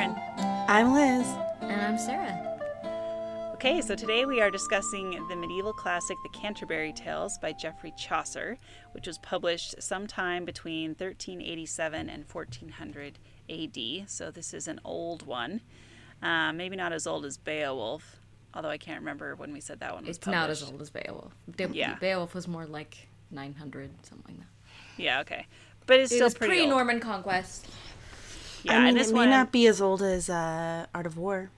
host, Erin. I'm Liz. And I'm Sarah. Okay, so today we are discussing the medieval classic The Canterbury Tales by Geoffrey Chaucer, which was published sometime between 1387 and 1400 AD. So this is an old one. Uh, maybe not as old as Beowulf, although I can't remember when we said that one was It's not as old as Beowulf. Be- Yeah. Beowulf was more like 900, something like that. Yeah, okay. But it's It still was pretty pre-Norman conquest. Yeah, I mean, and this it may one. not be as old as uh, Art of War.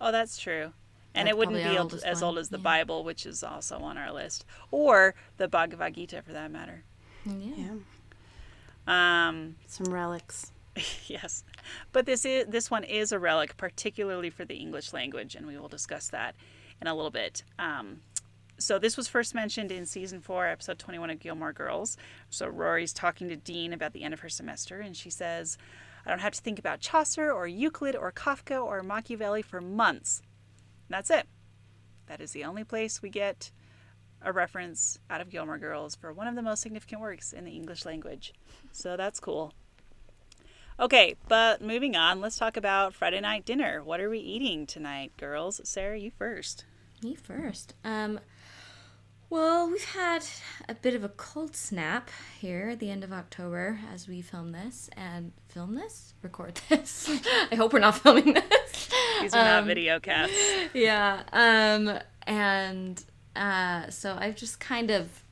Oh, that's true. And That's it wouldn't be old, as old as the yeah. Bible, which is also on our list, or the Bhagavad Gita for that matter. Yeah. Yeah, Um, some relics. yes, but this is this one is a relic, particularly for the English language, and we will discuss that in a little bit. Um, so this was first mentioned in season four, episode twenty-one of Gilmore Girls. So Rory's talking to Dean about the end of her semester, and she says, "I don't have to think about Chaucer or Euclid or Kafka or Machiavelli for months. And that's it. That is the only place we get." A reference out of Gilmore Girls for one of the most significant works in the English language. So that's cool. Okay, but moving on, let's talk about Friday night dinner. What are we eating tonight, girls? Sarah, you first. Me first. Um, well, we've had a bit of a cold snap here at the end of October as we film this and film this, record this. I hope we're not filming this. These are not Um, video casts. yeah. Um, and uh, so I've just kind of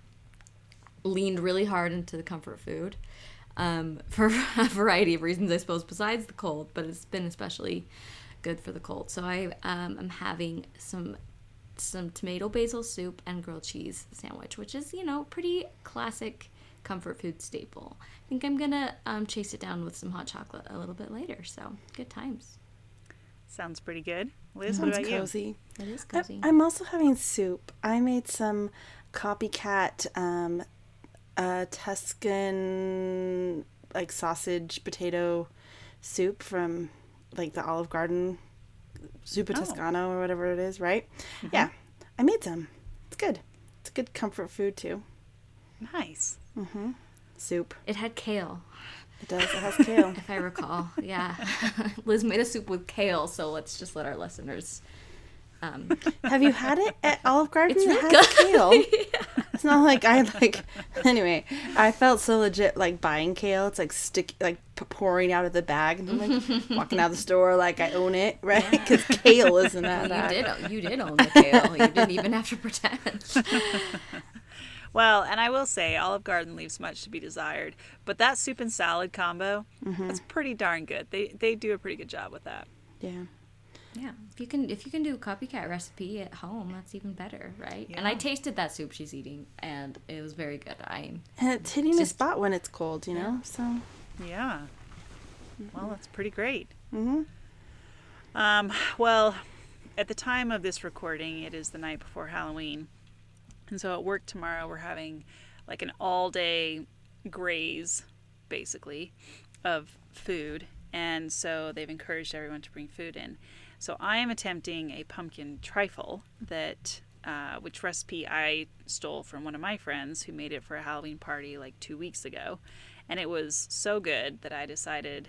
leaned really hard into the comfort food um, for a variety of reasons, I suppose, besides the cold, but it's been especially good for the cold. So I um, am having some some tomato basil soup and grilled cheese sandwich, which is you know pretty classic comfort food staple. I think I'm gonna um, chase it down with some hot chocolate a little bit later. So good times. Sounds pretty good. Liz, what Sounds about you? cozy. It is I- cozy. I'm also having soup. I made some copycat um, uh, Tuscan like sausage potato soup from like the Olive Garden Zuppa Oh. Toscano or whatever it is, right? Yeah, I made some. It's good. It's a good comfort food too. Nice. Mm-hmm. Soup. it had kale. It does. It has kale. if I recall. Yeah. Liz made a soup with kale, so let's just let our listeners. Um, Have you had it at Olive Garden? It's it really has good. kale. It's not like I like. Anyway, I felt so legit like buying kale. It's like stick, like p- pouring out of the bag, and I'm like walking out of the store like I own it, right? Because kale isn't that you bad. did. You did own the kale. You didn't even have to pretend. Well, and I will say Olive Garden leaves much to be desired, but that soup and salad combo, Mm-hmm. that's pretty darn good. They they do a pretty good job with that. Yeah. Yeah. If you can, if you can do a copycat recipe at home, that's even better, right? And I tasted that soup she's eating, and it was very good. I And it's hitting a Just- spot when it's cold, you know. So Yeah. Mm-hmm. Well, that's pretty great. Mhm. Um, well, at the time of this recording, it is the night before Halloween. And so at work tomorrow, we're having like an all day graze, basically, of food. And so they've encouraged everyone to bring food in. So I am attempting a pumpkin trifle that. Uh, which recipe I stole from one of my friends who made it for a Halloween party like two weeks ago. And it was so good that I decided,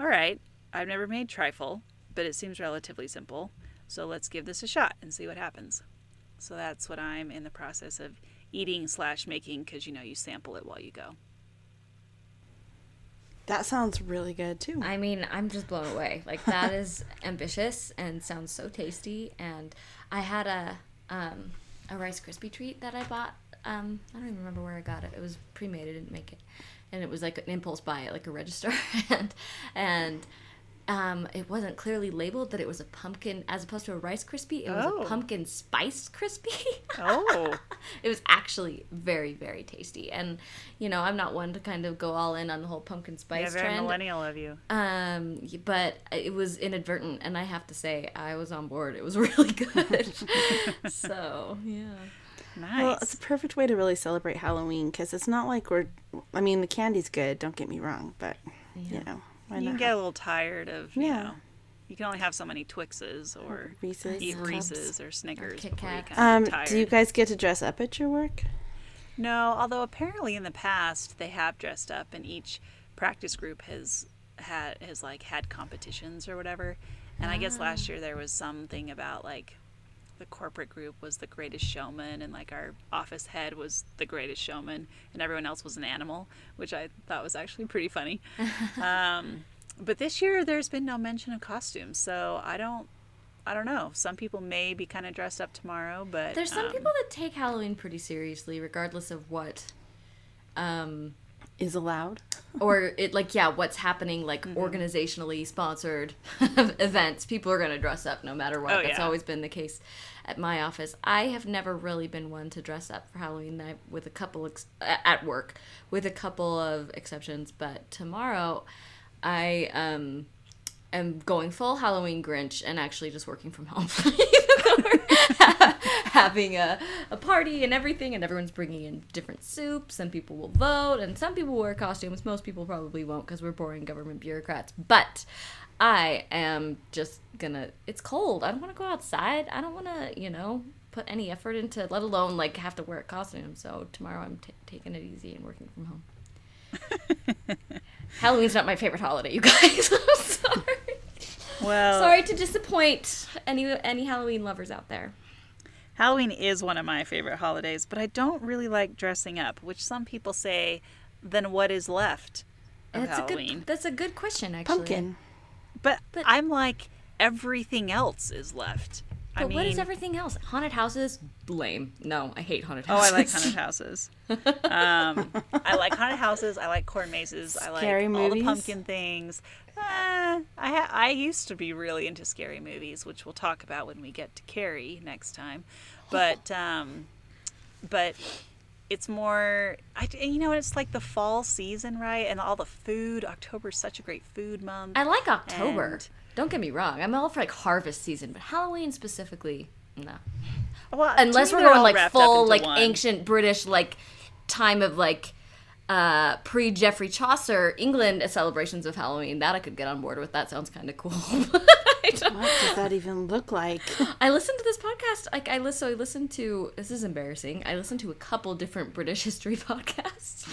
all right, I've never made trifle, but it seems relatively simple. So let's give this a shot and see what happens. So that's what I'm in the process of eating slash making because you know you sample it while you go. that sounds really good too. I mean, I'm just blown away. Like that is ambitious and sounds so tasty. And I had a um, a Rice Krispie treat that I bought. Um, I don't even remember where I got it. It was pre-made. I didn't make it, and it was like an impulse buy at like a register, and and um, it wasn't clearly labeled that it was a pumpkin as opposed to a Rice Krispie It was Oh. a pumpkin spice crispy. Oh, it was actually very very tasty. And you know i'm not one to kind of go all in on the whole pumpkin spice yeah, very trend. millennial of you. um but it was inadvertent and i have to say i was on board. It was really good. So yeah Nice. Well, it's a perfect way to really celebrate Halloween because it's not like we're. I mean, the candy's good. Don't get me wrong, but you know, why you can not? get a little tired of, you Yeah. know, you can only have so many Twixes or Reese's eat. Reese's or Snickers Kit before you kind Um, of get do you guys get to dress up at your work? No, although apparently in the past they have dressed up, and each practice group has had has like had competitions or whatever. And I guess last year there was something about like the corporate group was the greatest showman, and like our office head was the greatest showman, and everyone else was an animal, which I thought was actually pretty funny. um, but this year there's been no mention of costumes, so I don't. I don't know. Some people may be kind of dressed up tomorrow, but There's some um, people that take Halloween pretty seriously, regardless of what, um, Is allowed. or it like yeah, what's happening like Mm-hmm. organizationally sponsored events. People are gonna dress up no matter what. Oh, That's yeah. always been the case at my office. I have never really been one to dress up for Halloween, I, with a couple ex- at work, with a couple of exceptions. But tomorrow, I um am going full Halloween Grinch and actually just working from home. having a, a party and everything, and everyone's bringing in different soups. Some people will vote, and some people wear costumes. Most people probably won't because we're boring government bureaucrats. But I am just gonna. It's cold. I don't want to go outside. I don't want to, you know, put any effort into, let alone like have to wear a costume. So tomorrow I'm t- taking it easy and working from home. Halloween's not my favorite holiday, you guys. I'm sorry. Well, Sorry to disappoint any any Halloween lovers out there. Halloween is one of my favorite holidays, but I don't really like dressing up, which some people say, then what is left of That's a good. That's a good question, actually. Pumpkin. But, But- I'm like, everything else is left. But I mean, what is everything else? Haunted houses, lame. No, I hate haunted houses. Oh. I like haunted houses. Um, I like haunted houses. I like corn mazes. I like Scary all the pumpkin things. Uh, I ha- I used to be really into scary movies, which we'll talk about when we get to Carrie next time. But um, but it's more. I you know it's like the fall season, right? And all the food. October's such a great food month. I like October. And- Don't get me wrong. I'm all for like harvest season, but Halloween specifically, no. well, Unless we're going like full like one. ancient British like time of like uh pre Geoffrey Chaucer England celebrations of Halloween. That I could get on board with. That sounds kind of cool. What does that even look like? I listened to this podcast. Like I listen, so I listened to. This is embarrassing. I listened to a couple different British history podcasts,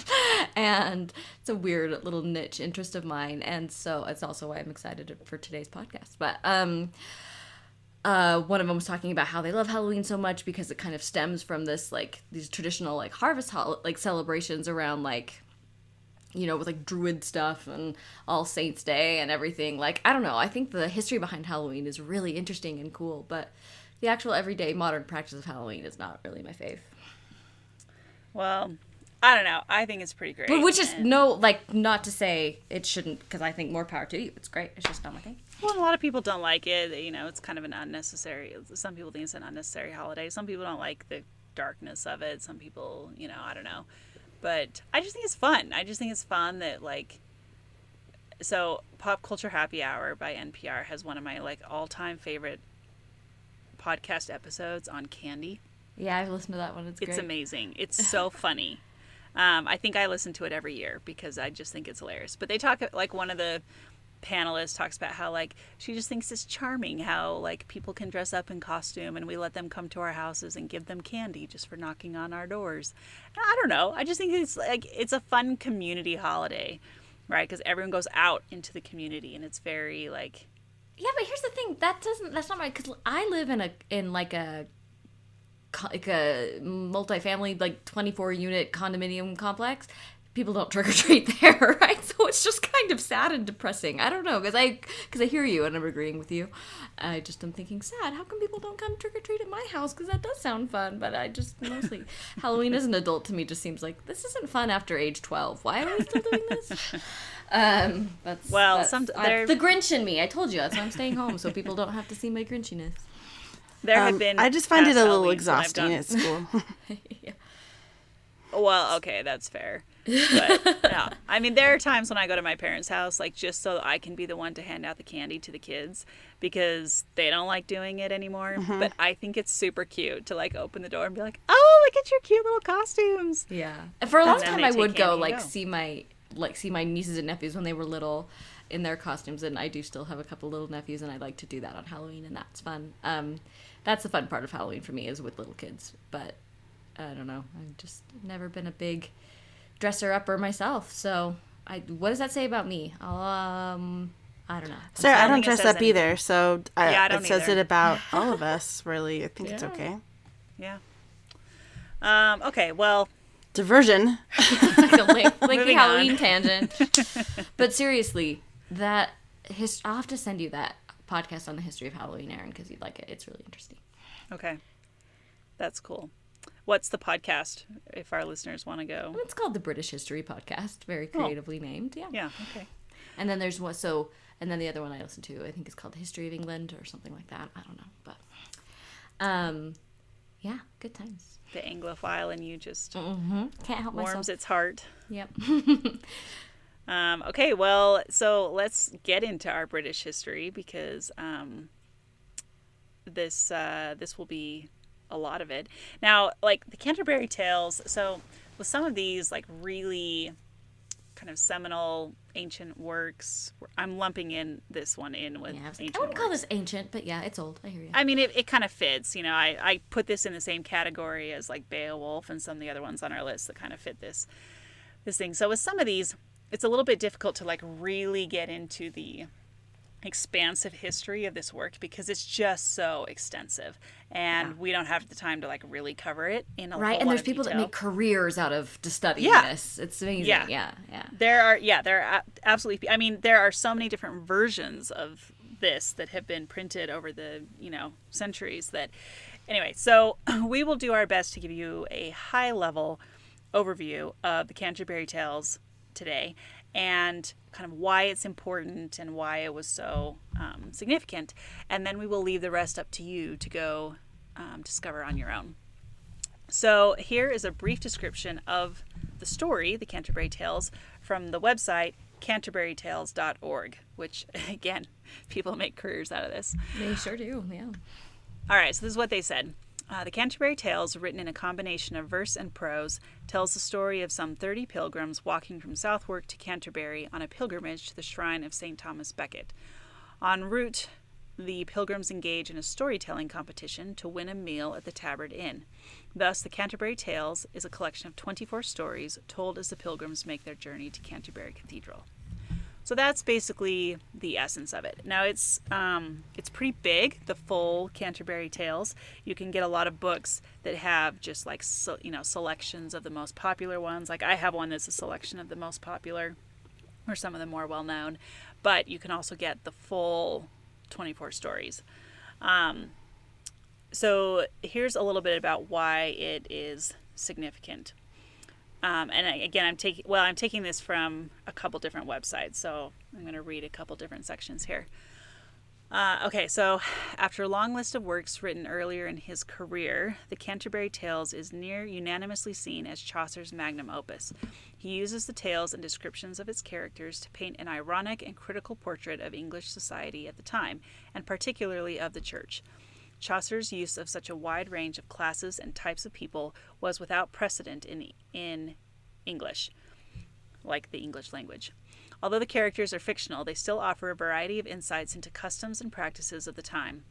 and it's a weird little niche interest of mine. And so it's also why I'm excited for today's podcast. But um, uh, one of them was talking about how they love Halloween so much because it kind of stems from this like these traditional like harvest hol- like celebrations around like you know, with like druid stuff and All Saints Day and everything. Like, I don't know. I think the history behind Halloween is really interesting and cool, but the actual everyday modern practice of Halloween is not really my fave. Well, I don't know. I think it's pretty great. But which is and- no, like, not to say it shouldn't, because I think more power to you. It's great. It's just not my thing. Well, a lot of people don't like it. You know, it's kind of an unnecessary. Some people think it's an unnecessary holiday. Some people don't like the darkness of it. Some people, you know, I don't know. But I just think it's fun. I just think it's fun that like. So, Pop Culture Happy Hour by NPR has one of my like all-time favorite podcast episodes on candy. Yeah, I've listened to that one. It's, It's great. amazing. It's so funny. Um, I think I listen to it every year because I just think it's hilarious. But they talk like one of the panelists talks about how like she just thinks it's charming how like people can dress up in costume and we let them come to our houses and give them candy just for knocking on our doors. I don't know. I just think it's like it's a fun community holiday, right? Because everyone goes out into the community and it's very like Yeah, but here's the thing. That doesn't. That's not my. Because I live in a in like a like a multifamily like 24 unit condominium complex. People don't trick or treat there, right? So it's just kind of sad and depressing. I don't know because I because I hear you and I'm agreeing with you. I just am thinking sad. How come people don't come trick or treat at my house? Because that does sound fun. But I just mostly Halloween as an adult to me just seems like this isn't fun after age 12. Why are we still doing this? Um, that's Well, that's- some- I- the Grinch in me. I told you that's why I'm staying home so people don't have to see my Grinchiness. there have Um, been. I just find it a little Halloweens exhausting at school. yeah. Well, okay, that's fair. But yeah, I mean, there are times when I go to my parents' house, like just so I can be the one to hand out the candy to the kids because they don't like doing it anymore. Mm-hmm. But I think it's super cute to like open the door and be like, "Oh, look at your cute little costumes." Yeah. For a long time, I would go like go. see my like see my nieces and nephews when they were little in their costumes, and I do still have a couple little nephews, and I like to do that on Halloween, and that's fun. Um, that's the fun part of Halloween for me is with little kids, but I don't know. I've just never been a big dresser upper myself. So I what does that say about me? I'll, um I don't know. Sarah, I don't don't think it dress says up either, so I, Yeah, I don't it says it about all of us. Really, I think it's okay. Yeah. Um, okay, well, Diversion. like a link, lengthy Moving Halloween on. tangent. But seriously, that his I'll have to send you that podcast on the history of Halloween, Erin, because you'd like it. It's really interesting. okay. That's cool. What's the podcast if our listeners want to go? It's called the British History Podcast, very creatively named. Yeah. Yeah, okay. And then there's one so and then the other one I listen to, I think is called the History of England or something like that. I don't know. But um yeah, good times. The Anglophile and you just Mm-hmm. Can't help warms myself. its heart. Yep. Um, okay, well, so let's get into our British history because um, this uh, this will be a lot of it. Now, like the Canterbury Tales, so with some of these like really kind of seminal ancient works, I'm lumping in this one in with Yeah, I, like, I wouldn't call this ancient, but yeah, it's old. I hear you. I mean, it, it kind of fits. You know, I, I put this in the same category as like Beowulf and some of the other ones on our list that kind of fit this this thing. So with some of these, it's a little bit difficult to like really get into the expansive history of this work because it's just so extensive and we don't have the time to like really cover it in a right, and there's people that make careers out of just studying Yeah. this. It's amazing. Yeah. Yeah, yeah. There are, yeah, there are absolutely. I mean, there are so many different versions of this that have been printed over the, you know, centuries that, anyway, so we will do our best to give you a high level overview of the Canterbury Tales today and kind of why it's important and why it was so um, significant. And then we will leave the rest up to you to go um, discover on your own. So here is a brief description of the story, the Canterbury Tales, from the website canterburytales.org, which again, people make careers out of this. They sure do. Yeah. All right, so this is what they said. Uh, the Canterbury Tales, written in a combination of verse and prose, tells the story of some 30 pilgrims walking from Southwark to Canterbury on a pilgrimage to the shrine of St. Thomas Becket. En route, the pilgrims engage in a storytelling competition to win a meal at the Tabard Inn. Thus, the Canterbury Tales is a collection of 24 stories told as the pilgrims make their journey to Canterbury Cathedral. So that's basically the essence of it. Now it's um, it's pretty big, the full Canterbury Tales. You can get a lot of books that have just like so, you know selections of the most popular ones. Like I have one that's a selection of the most popular, or some of the more well known. But you can also get the full 24 stories. Um, so here's a little bit about why it is significant. Um, and I, again, I'm taking well, I'm taking this from a couple different websites, so I'm going to read a couple different sections here. Uh, okay, so after a long list of works written earlier in his career, the Canterbury Tales is near unanimously seen as Chaucer's magnum opus. He uses the tales and descriptions of its characters to paint an ironic and critical portrait of English society at the time, and particularly of the church. Chaucer's use of such a wide range of classes and types of people was without precedent in, in English, like the English language. Although the characters are fictional, they still offer a variety of insights into customs and practices of the time.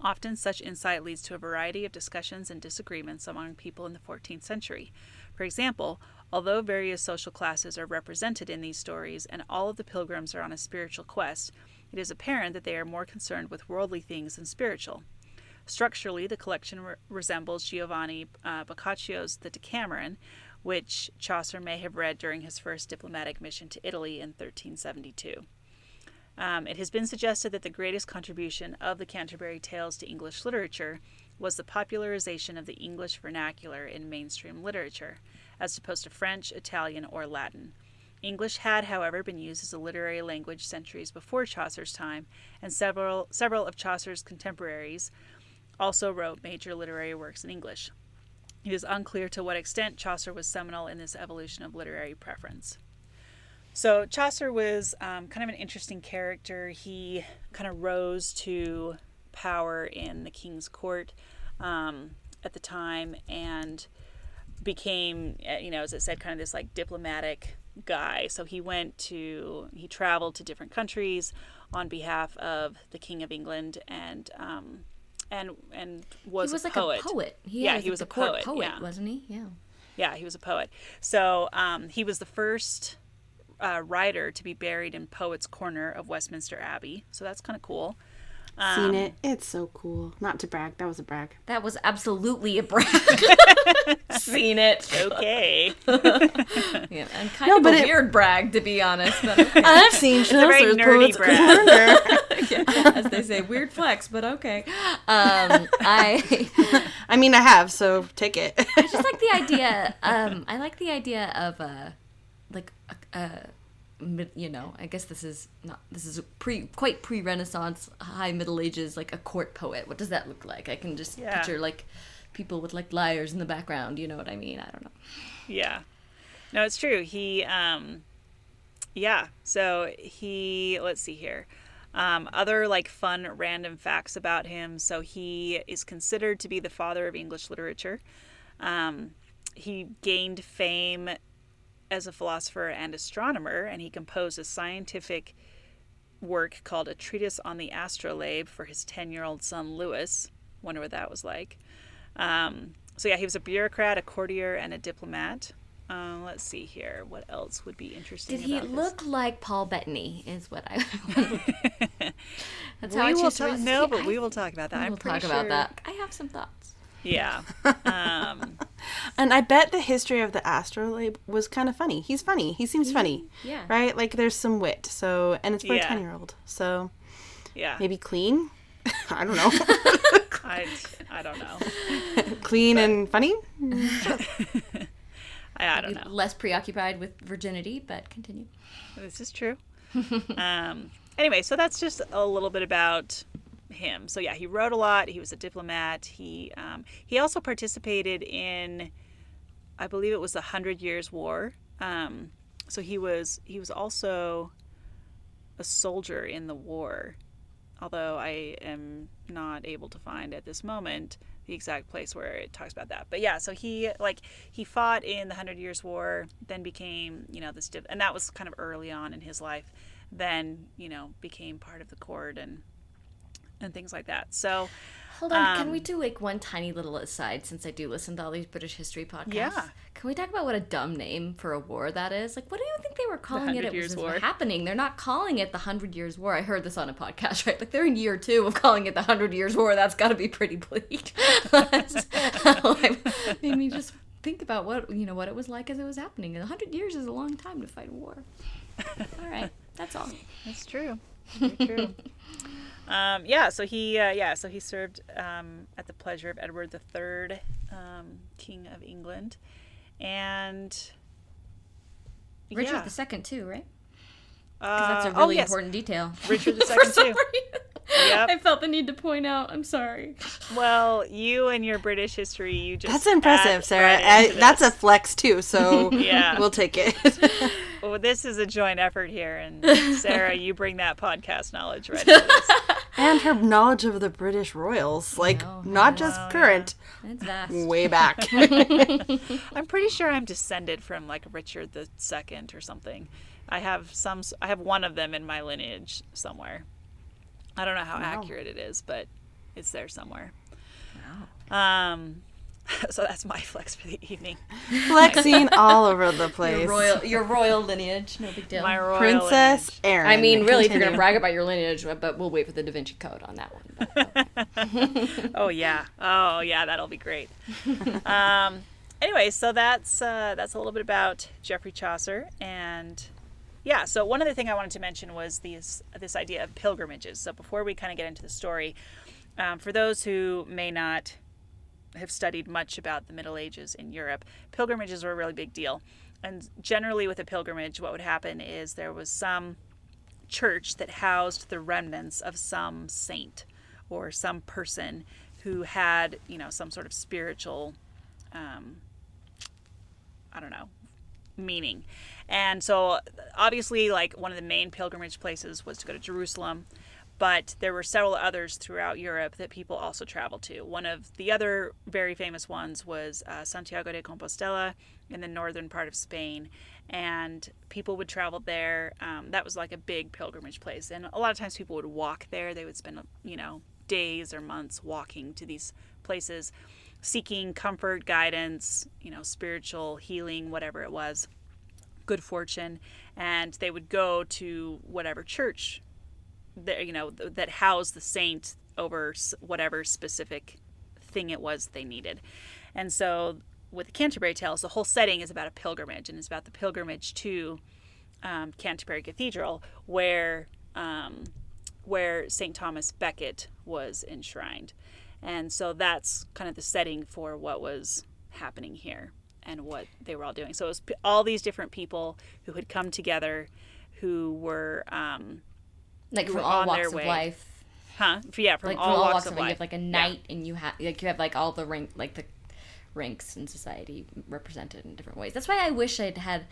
Often, such insight leads to a variety of discussions and disagreements among people in the 14th century. For example, although various social classes are represented in these stories and all of the pilgrims are on a spiritual quest, it is apparent that they are more concerned with worldly things than spiritual. Structurally, the collection re- resembles Giovanni uh, Boccaccio's The Decameron, which Chaucer may have read during his first diplomatic mission to Italy in 1372. Um, it has been suggested that the greatest contribution of the Canterbury Tales to English literature was the popularization of the English vernacular in mainstream literature, as opposed to French, Italian, or Latin. English had, however, been used as a literary language centuries before Chaucer's time, and several, several of Chaucer's contemporaries also wrote major literary works in English. It is unclear to what extent Chaucer was seminal in this evolution of literary preference. So, Chaucer was um, kind of an interesting character. He kind of rose to power in the king's court um, at the time and became, uh, you know, as I said, kind of this like diplomatic guy. So, he went to, he traveled to different countries on behalf of the King of England and, um, and and was, he was a like poet. a poet. He Yeah, was he was a court poet, yeah. wasn't he? Yeah. Yeah, he was a poet. So um, he was the first uh, writer to be buried in Poets' Corner of Westminster Abbey. So that's kind of cool. Um, Seen it. It's so cool. Not to brag. That was a brag. That was absolutely a brag. Seen it. Okay. Yeah, and kind No, of but a it- weird brag, to be honest. But okay. I've seen a very nerdy brag. Corner. as they say, weird flex, but okay. Um, I I mean, I have, so take it. I just like the idea. Um, I like the idea of uh, like a, a mid- you know. I guess this is not. This is pre quite pre Renaissance, high Middle Ages, like a court poet. What does that look like? I can just Yeah. picture like people with like lyres in the background. You know what I mean? I don't know. Yeah. No, it's true. He, um, yeah. So he, let's see here. Um, other like fun random facts about him. So he is considered to be the father of English literature. Um, he gained fame as a philosopher and astronomer, and he composed a scientific work called A Treatise on the Astrolabe for his 10 year old son Louis. Wonder what that was like. Um, so, yeah, he was a bureaucrat, a courtier, and a diplomat. Uh, let's see here. What else would be interesting? Did he this? look like Paul Bettany? Is what I. That's how I we will talk. No, but I- we will talk about that. we I'm will talk about sure- that. I have some thoughts. Yeah. Um, and I bet the history of the astrolabe was kind of funny. He's funny. He seems funny. yeah. Right? Like there's some wit. So, and it's for Yeah. a 10 year old. So yeah. maybe clean? I don't know. I, I don't know. clean and funny? I, I don't know. Less preoccupied with virginity, but continue. This is true. um, anyway, so that's just a little bit about him. So yeah, he wrote a lot. He was a diplomat. He um, he also participated in, I believe it was the Hundred Years' War. Um, so he was he was also a soldier in the war. Although I am not able to find at this moment the exact place where it talks about that. But yeah, so he like he fought in the Hundred Years' War, then became you know this, dip- and that was kind of early on in his life. Then you know became part of the court and and things like that. So Hold on, can we Um, do like one tiny little aside since I do listen to all these British history podcasts? Yeah. Can we talk about what a dumb name for a war that is? Like, what do you think they were calling it? It was War. happening. They're not calling it the Hundred Years' War. I heard this on a podcast, right? Like they're in year two of calling it the Hundred Years' War. That's got to be pretty bleak. Like, made me just think about what you know what it was like as it was happening. A hundred years is a long time to fight a war. All right, that's all. That's true. Very true. Um, yeah. So he, uh, yeah. So he served um, at the pleasure of Edward III, um, King of England, and Richard yeah. the Second too, right? Uh, Because that's a oh, really yes. important detail. Richard the Second too. Yep. I felt the need to point out. I'm sorry. Well, you and your British history, you just That's impressive, Sarah. right I, that's a flex too, so Yeah. we'll take it. Well, this is a joint effort here, and Sarah, you bring that podcast knowledge right into this. and her knowledge of the British royals, like know, not just know, current, It's vast. way back. I'm pretty sure I'm descended from like Richard the Second or something. I have some. I have one of them in my lineage somewhere. I don't know how Wow. accurate it is, but it's there somewhere. Um, so that's my flex for the evening. Flexing all over the place. Your royal, your royal lineage, no big deal. My royal Princess lineage. Erin. I mean, really, if you're gonna brag about your lineage, but we'll wait for the Da Vinci Code on that one. Oh yeah. Oh yeah, that'll be great. um, anyway, so that's uh, that's a little bit about Geoffrey Chaucer, and yeah. So one other thing I wanted to mention was these this idea of pilgrimages. So before we kind of get into the story, um, for those who may not have studied much about the Middle Ages in Europe, pilgrimages were a really big deal. And generally, with a pilgrimage, what would happen is there was some church that housed the remnants of some saint or some person who had, you know, some sort of spiritual, um, I don't know, meaning. And so, obviously, like one of the main pilgrimage places was to go to Jerusalem, but there were several others throughout Europe that people also traveled to. One of the other very famous ones was uh, Santiago de Compostela in the northern part of Spain, and people would travel there. Um, that was like a big pilgrimage place, and a lot of times people would walk there. They would spend, you know, days or months walking to these places, seeking comfort, guidance, you know, spiritual healing, whatever it was, good fortune, and they would go to whatever church that you know that housed the saint over whatever specific thing it was they needed. And so with the Canterbury Tales, the whole setting is about a pilgrimage, and it's about the pilgrimage to um, Canterbury Cathedral, where um, where St. Thomas Becket was enshrined. And so that's kind of the setting for what was happening here and what they were all doing. So it was p- all these different people who had come together who were, um, like who from were all walks of way. life. huh? Yeah, from Like all, from all walks, of life. You have like a knight, and you have like you have like all the rank, like the ranks in society represented in different ways. That's why I wish I'd had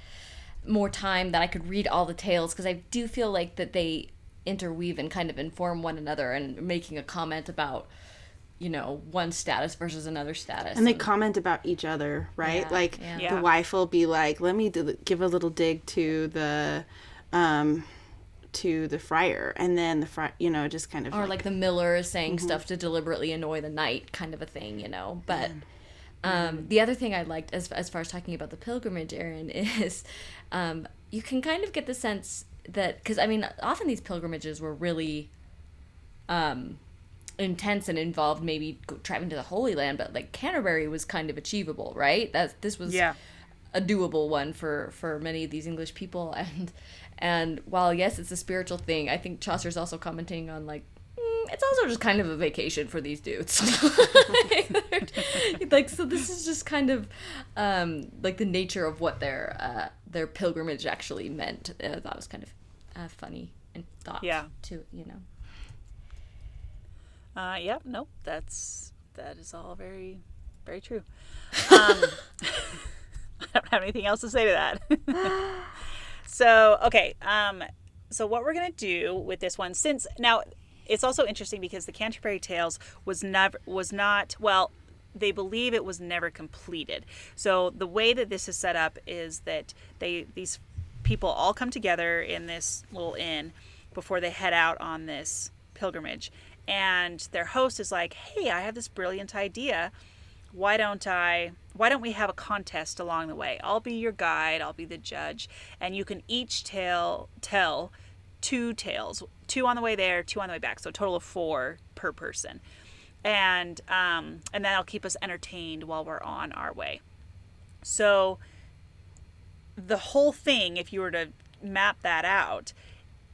more time that I could read all the tales because I do feel like that they interweave and kind of inform one another and making a comment about you know one status versus another status And they comment about each other, right? Yeah, like yeah. Yeah. the wife will be like, "Let me d- give a little dig to the, um, to the friar," and then the friar, you know, just kind of or like the miller is saying Mm-hmm. stuff to deliberately annoy the knight kind of a thing you know but um, the other thing i liked as, as far as talking about the pilgrimage erin is um, you can kind of get the sense that because i mean often these pilgrimages were really um, intense and involved maybe traveling to the holy land but like canterbury was kind of achievable right? That this was Yeah. a doable one for for many of these English people. And and while yes it's a spiritual thing I think Chaucer's also commenting on like mm, it's also just kind of a vacation for these dudes. Like so this is just kind of um like the nature of what their uh their pilgrimage actually meant. Uh, that was kind of uh, funny and thought Yeah. to you know Uh, yeah, nope, that's that is all very, very true. Um, I don't have anything else to say to that. so okay, um, so what we're gonna do with this one, since now it's also interesting because the Canterbury Tales was never was not well. They believe it was never completed. So the way that this is set up is that they these people all come together in this little inn before they head out on this pilgrimage and their host is like hey i have this brilliant idea. Why don't i why don't we have a contest along the way? I'll be your guide i'll be the judge and you can each tell tell two tales two on the way there two on the way back so a total of four per person. And um, and that'll keep us entertained while we're on our way. So the whole thing if you were to map that out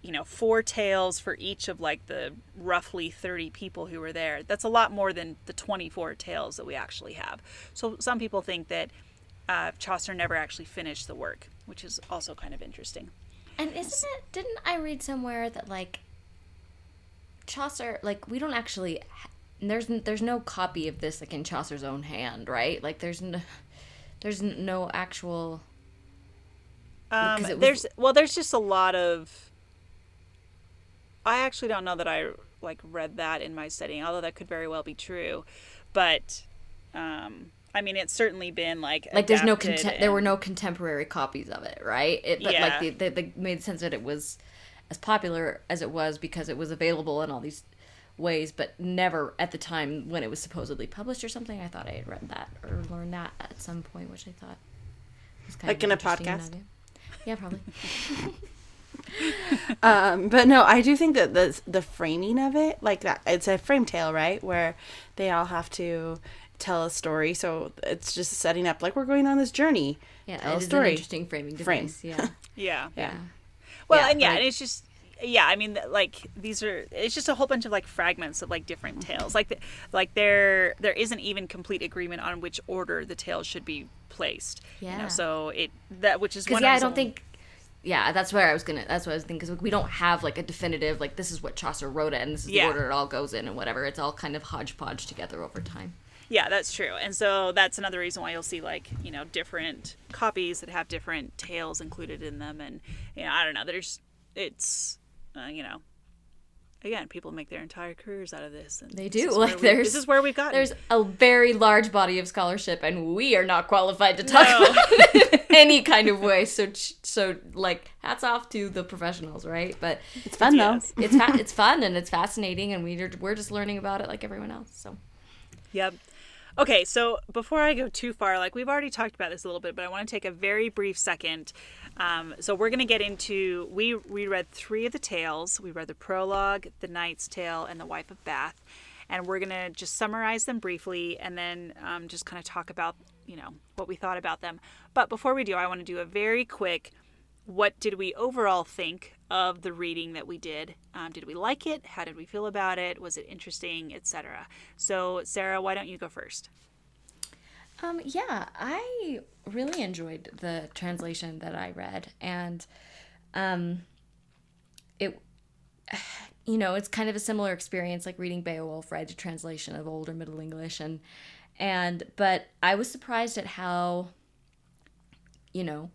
you know four tales for each of like the roughly 30 people who were there that's a lot more than the 24 tales that we actually have so some people think that uh, chaucer never actually finished the work which is also kind of interesting And isn't it? Didn't I read somewhere that like Chaucer, like we don't actually. There's there's no copy of this like in Chaucer's own hand, right? Like there's no, there's no actual. um, was- there's well there's just a lot of i actually don't know that i like read that in my studying although that could very well be true but um, i mean it's certainly been like Like there's no adapted contem- there were no contemporary copies of it, right? It, but Yeah. like the, they, they made sense that it was as popular as it was because it was available in all these ways, but never at the time when it was supposedly published or something. I thought I had read that or learned that at some point, which I thought was kind Like of in a podcast? idea. Yeah, probably. Um, but no, I do think that the the framing of it, like that, it's a frame tale, right? Where they all have to tell a story. So it's just setting up like we're going on this journey. Yeah, tell it a is an story. interesting framing Frame. device. Yeah, yeah Yeah. Well, Yeah, and yeah, like- and it's just yeah. I mean, like these are it's just a whole bunch of like fragments of like different tales. Like the, like there there isn't even complete agreement on which order the tales should be placed. You Yeah. know, so it that which is because one yeah, I don't think. Yeah, that's where I was gonna. That's what I was thinking. Because we don't have like a definitive like this is what Chaucer wrote it and this is Yeah. the order it all goes in and whatever. It's all kind of hodgepodge together over time. Yeah, that's true. And so that's another reason why you'll see like, you know, different copies that have different tales included in them and you know, I don't know, there's it's uh, you know, again, people make their entire careers out of this. And They this do. Like where we- there's this is where we've gotten. There's a very large body of scholarship, and we are not qualified to talk No. about it in any kind of way. So, so like, hats off to the professionals, right? But It's fun though. Yes. it's fa- it's fun and it's fascinating, and we're we're just learning about it like everyone else. So, Yep. Okay, so before I go too far, like we've already talked about this a little bit, but I want to take a very brief second. Um, so we're going to get into we we read three of the tales. We read the prologue, the Knight's Tale, and the Wife of Bath, and we're going to just summarize them briefly, and then um, just kind of talk about you know what we thought about them. But before we do, I want to do a very quick what did we overall think of the reading that we did? Um, did we like it? How did we feel about it? Was it interesting, etc.? So, Sarah, why don't you go first? um, yeah, I really enjoyed the translation that I read, and um, it. You know, it's kind of a similar experience like reading Beowulf, right? A translation of older Middle English, and and but I was surprised at how you know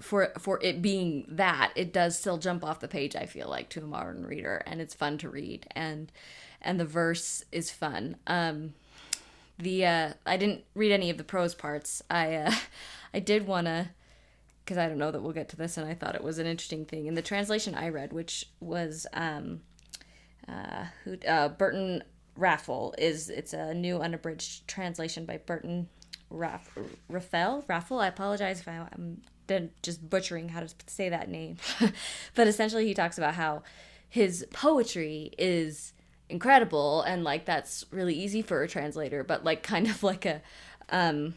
for for it being that it does still jump off the page i feel like to a modern reader and it's fun to read and and the verse is fun. Um the uh i didn't read any of the prose parts. I uh i did want to because i don't know that we'll get to this and i thought it was an interesting thing. In the translation i read which was um uh who uh burton raffel is it's a new unabridged translation by burton Raff, Raffel. I apologize if I'm done just butchering how to say that name, but essentially he talks about how his poetry is incredible and like that's really easy for a translator, but like kind of like a, um,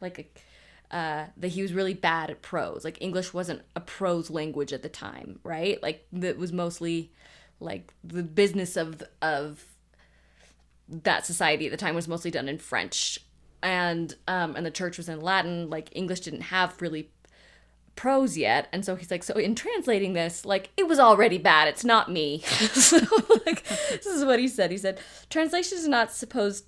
like a uh, that he was really bad at prose. Like English wasn't a prose language at the time, right? Like it was mostly like the business of of that society at the time was mostly done in French, and um, and the church was in Latin. Like English didn't have really prose yet, and so he's like, so in translating this, like it was already bad. It's not me. so like this is what he said. He said translation is not supposed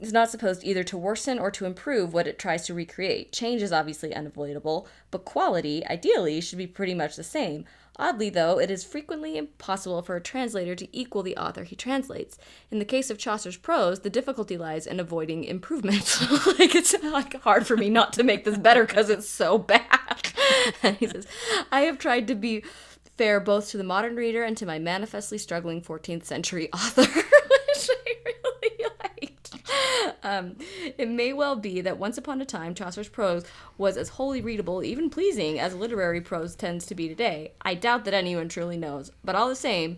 is not supposed either to worsen or to improve what it tries to recreate. Change is obviously unavoidable, but quality, ideally, should be pretty much the same. Oddly, though, it is frequently impossible for a translator to equal the author he translates. In the case of Chaucer's prose, the difficulty lies in avoiding improvement. like it's like hard for me not to make this better because it's so bad. and he says, "I have tried to be fair both to the modern reader and to my manifestly struggling 14th century author." Which I really. Um, it may well be that once upon a time Chaucer's prose was as wholly readable, even pleasing, as literary prose tends to be today. I doubt that anyone truly knows, but all the same,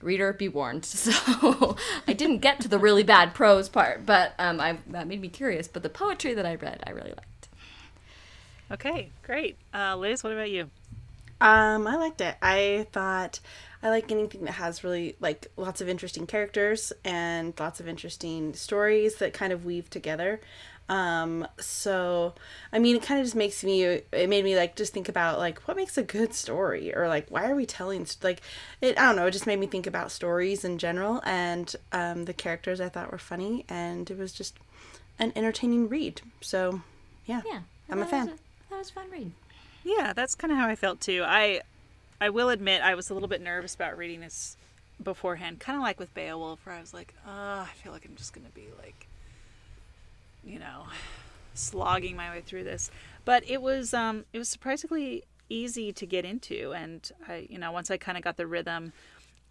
reader be warned. So I didn't get to the really bad prose part, but um, I, that made me curious. But the poetry that I read, I really liked. Okay, great. Uh, Liz, what about you? Um, I liked it. I thought I like anything that has really like lots of interesting characters and lots of interesting stories that kind of weave together. Um, so I mean, it kind of just makes me. It made me like just think about like what makes a good story, or like why are we telling like it. I don't know. It just made me think about stories in general, and um, the characters I thought were funny, and it was just an entertaining read. So yeah, Yeah, I'm a fan. Was that was a fun read. Yeah, that's kind of how I felt too. I I will admit I was a little bit nervous about reading this beforehand, kind of like with Beowulf, where I was like, oh, I feel like I'm just gonna be like, you know, slogging my way through this. But it was um it was surprisingly easy to get into, and I you know once I kind of got the rhythm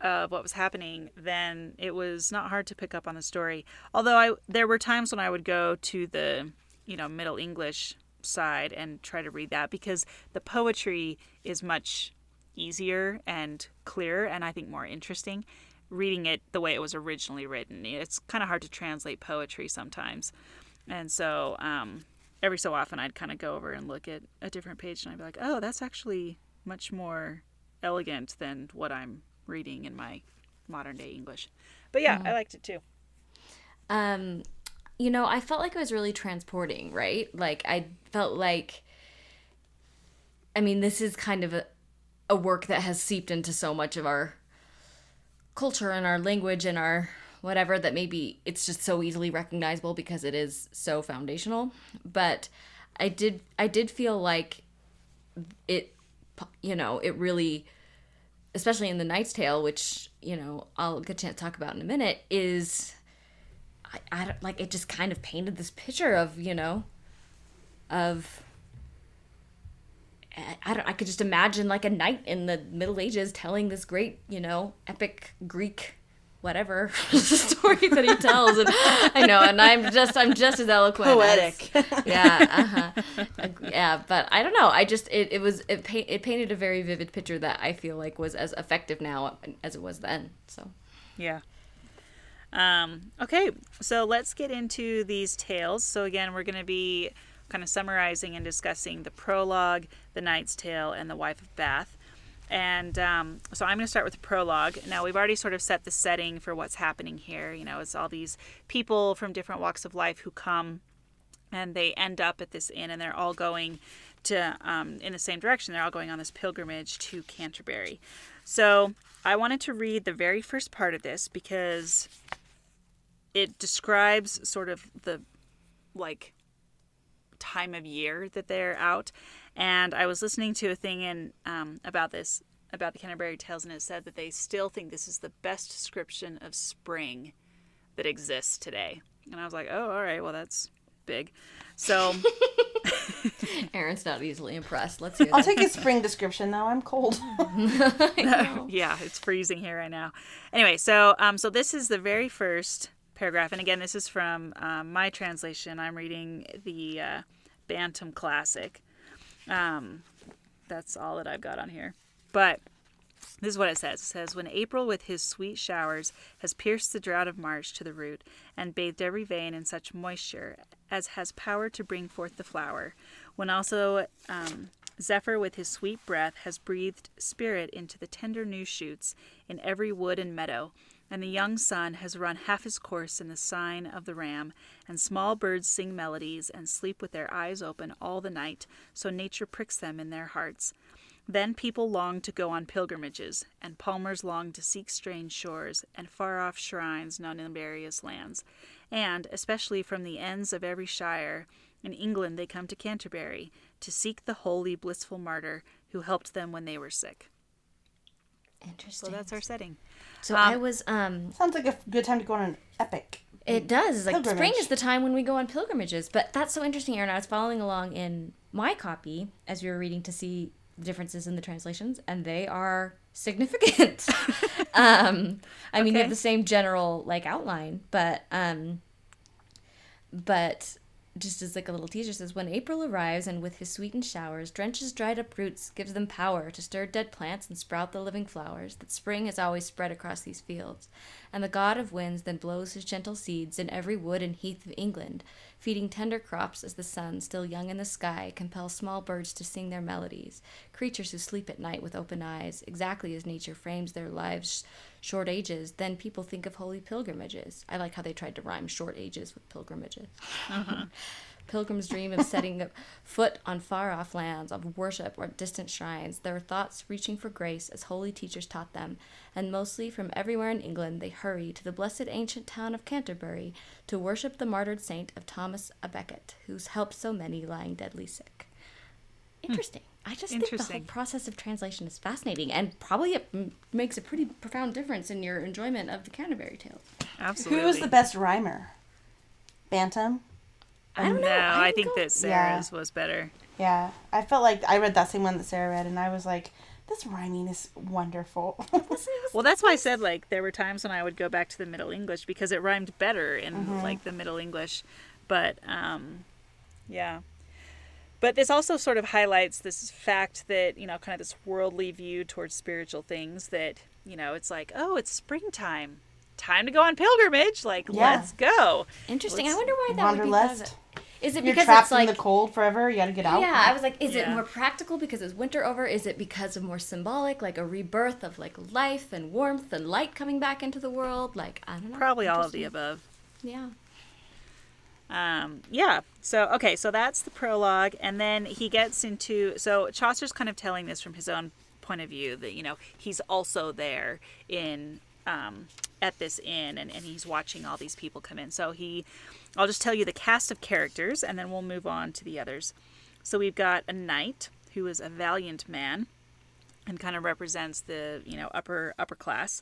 of what was happening, then it was not hard to pick up on the story. Although I there were times when I would go to the you know Middle English side and try to read that because the poetry is much easier and clearer and I think more interesting reading it the way it was originally written. It's kind of hard to translate poetry sometimes. And so um, every so often I'd kind of go over and look at a different page and I'd be like, oh, that's actually much more elegant than what I'm reading in my modern day English. But yeah, I liked it too. um you know i felt like it was really transporting right like i felt like i mean this is kind of a, a work that has seeped into so much of our culture and our language and our whatever that maybe it's just so easily recognizable because it is so foundational but i did i did feel like it you know it really especially in the Knight's Tale, which you know I'll get a chance to talk about in a minute, is I, I don't like it. Just kind of painted this picture of you know, of I- I don't. I could just imagine like a knight in the Middle Ages telling this great, you know, epic Greek, whatever story that he tells, and I know, and I'm just, I'm just as eloquent, as- Poetic. yeah, uh-huh. yeah. But I don't know. I just, it, it was, it, pa- it painted a very vivid picture that I feel like was as effective now as it was then. So Yeah. Um, okay, so let's get into these tales. So again, we're going to be kind of summarizing and discussing the prologue, the Knight's Tale, and the Wife of Bath. And um, so I'm going to start with the prologue. Now we've already sort of set the setting for what's happening here. You know, it's all these people from different walks of life who come and they end up at this inn and they're all going to um, in the same direction they're all going on this pilgrimage to canterbury so i wanted to read the very first part of this because it describes sort of the like time of year that they're out and i was listening to a thing in um, about this about the canterbury tales and it said that they still think this is the best description of spring that exists today and i was like oh all right well that's big so Erin's not easily impressed. Let's hear I'll take a spring description though. I'm cold. yeah, it's freezing here right now. Anyway, so um, so this is the very first paragraph, and again, this is from um, my translation. I'm reading the uh, Bantam Classic. Um, that's all that I've got on here, but this is what it says. It says, When April with his sweet showers has pierced the drought of March to the root, and bathed every vein in such moisture as has power to bring forth the flower, when also um, Zephyr with his sweet breath has breathed spirit into the tender new shoots in every wood and meadow, and the young sun has run half his course in the sign of the ram, and small birds sing melodies and sleep with their eyes open all the night, so nature pricks them in their hearts. Then people long to go on pilgrimages, and palmers long to seek strange shores and far off shrines known in various lands. And, especially from the ends of every shire, in England they come to Canterbury to seek the holy, blissful martyr who helped them when they were sick. So Interesting. that's our setting. So I was um Sounds like a good time to go on an epic. It does. Like spring is the time when we go on pilgrimages. But that's so interesting, Erin. I was following along in my copy as we were reading to see the differences in the translations, and they are significant. um, I mean, they have the same general like outline, but um, but just as like a little teaser says, when April arrives and with his sweetened showers drenches dried up roots, gives them power to stir dead plants and sprout the living flowers, that spring has always spread across these fields. And the god of winds then blows his gentle seeds in every wood and heath of England, feeding tender crops as the sun, still young in the sky, compels small birds to sing their melodies, creatures who sleep at night with open eyes, exactly as nature frames their lives short ages, then people think of holy pilgrimages. I like how they tried to rhyme short ages with pilgrimages. Uh-huh. Pilgrims dream of setting a foot on far off lands, of worship or distant shrines, their thoughts reaching for grace as holy teachers taught them, and mostly from everywhere in England they hurry to the blessed ancient town of Canterbury to worship the martyred saint of Thomas a Becket, who's helped so many lying deadly sick. Hmm. Interesting. I just think the whole process of translation is fascinating, and probably it m- makes a pretty profound difference in your enjoyment of the Canterbury Tales. Absolutely. Who was the best rhymer? Bantam. I don't know. No, I, would think go- that Sarah's was better. Yeah, I felt like I read that same one that Sarah read, and I was like, "This rhyming is wonderful." Well, that's why I said like there were times when I would go back to the Middle English because it rhymed better in like the Middle English. But um, yeah. But this also sort of highlights this fact that you know, kind of this worldly view towards spiritual things. That you know, it's like, oh, it's springtime, time to go on pilgrimage. Like, Yeah. let's go. Interesting. I Let's wonder why that would be. Wanderlust. Because is it You're because trapped it's like in the cold forever. You got to get out. Yeah, I was like, is it more practical because it's winter over? Is it because of more symbolic, like a rebirth of like life and warmth and light coming back into the world? Like I don't know. Probably all of the above. Yeah. Um, yeah. So okay, so that's the prologue, and then he gets into so Chaucer's kind of telling this from his own point of view that you know he's also there in um, at this inn, and, and he's watching all these people come in. So he, I'll just tell you the cast of characters, and then we'll move on to the others. So we've got a knight who is a valiant man. and kind of represents the you know upper upper class.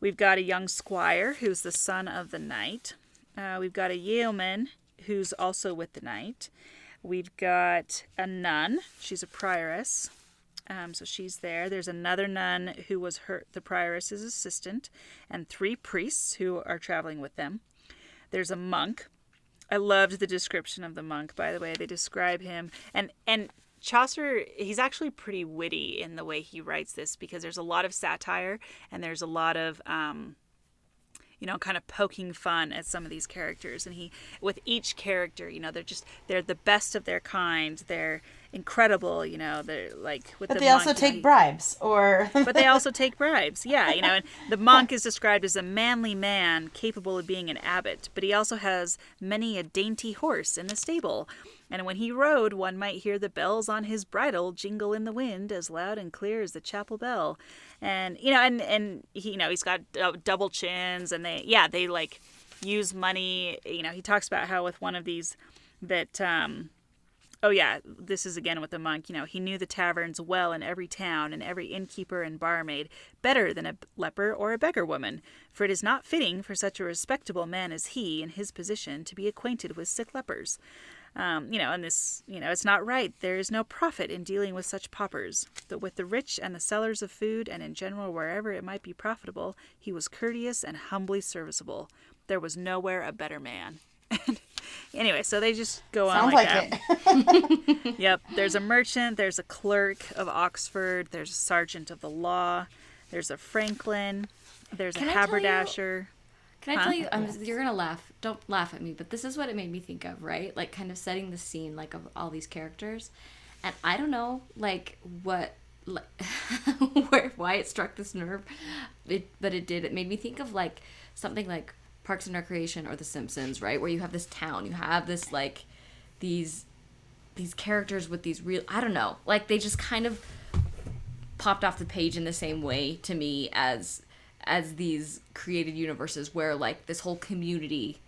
We've got a young squire who's the son of the knight. Uh, we've got a yeoman who's also with the knight. We've got a nun. She's a prioress. Um, so she's there. There's another nun who was her the prioress's assistant, and three priests who are traveling with them. There's a monk. I loved the description of the monk. By the way, they describe him, and and Chaucer. He's actually pretty witty in the way he writes this because there's a lot of satire and there's a lot of um, you know, kind of poking fun at some of these characters. And he, with each character, you know, they're just they're the best of their kind. They're incredible, you know. They're like with But the they also monk, know, take he- bribes, or but they also take bribes. Yeah, you know, and the monk is described as a manly man capable of being an abbot, but he also has many a dainty horse in the stable. And when he rode, one might hear the bells on his bridle jingle in the wind as loud and clear as the chapel bell. And you know, and and he, you know, he's got uh, double chins, and they, yeah, they like use money. You know, he talks about how with one of these that um Oh yeah, this is again with the monk. You know, he knew the taverns well in every town and every innkeeper and barmaid better than a leper or a beggar woman, for it is not fitting for such a respectable man as he, in his position, to be acquainted with sick lepers. Um, you know, and this, you know, it's not right. There is no profit in dealing with such paupers. But with the rich and the sellers of food, and in general wherever it might be profitable, he was courteous and humbly serviceable. There was nowhere a better man. anyway, so they just go on like, like that. it. Yep. There's a merchant, there's a clerk of Oxford, there's a sergeant of the law, there's a Franklin, there's Can a I tell you- haberdasher. Can I tell you? I'm, you're gonna laugh. Don't laugh at me, but this is what it made me think of, right? Like, kind of setting the scene, like of all these characters, and I don't know, like what, like, where, why it struck this nerve, it, but it did. It made me think of like something like Parks and Recreation or The Simpsons, right? Where you have this town, you have this like these these characters with these real. I don't know, like they just kind of popped off the page in the same way to me as as these created universes where like this whole community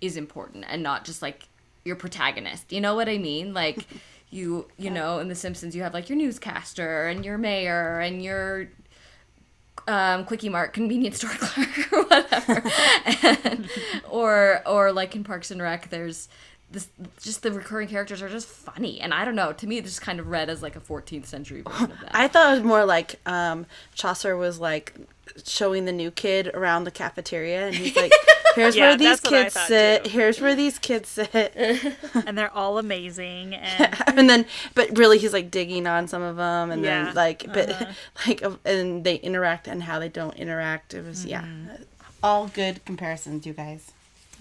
is important and not just like your protagonist. You know what I mean? Like you you know in the Simpsons you have like your newscaster and your mayor and your um, Kwik-E-Mart convenience store clerk or whatever, and, or or like in Parks and Rec, there's this just the recurring characters are just funny, and I don't know. To me, it's just kind of read as like a 14th century version of that. I thought it was more like um, Chaucer was like showing the new kid around the cafeteria, and he's like, "Here's Yeah, where these that's what I kids sit. too. Here's where these kids sit." and they're all amazing. And and then, but really, he's like digging on some of them, and Yeah, then like, but uh-huh. like, and they interact and how they don't interact. It was yeah, Mm-hmm. all good comparisons, you guys.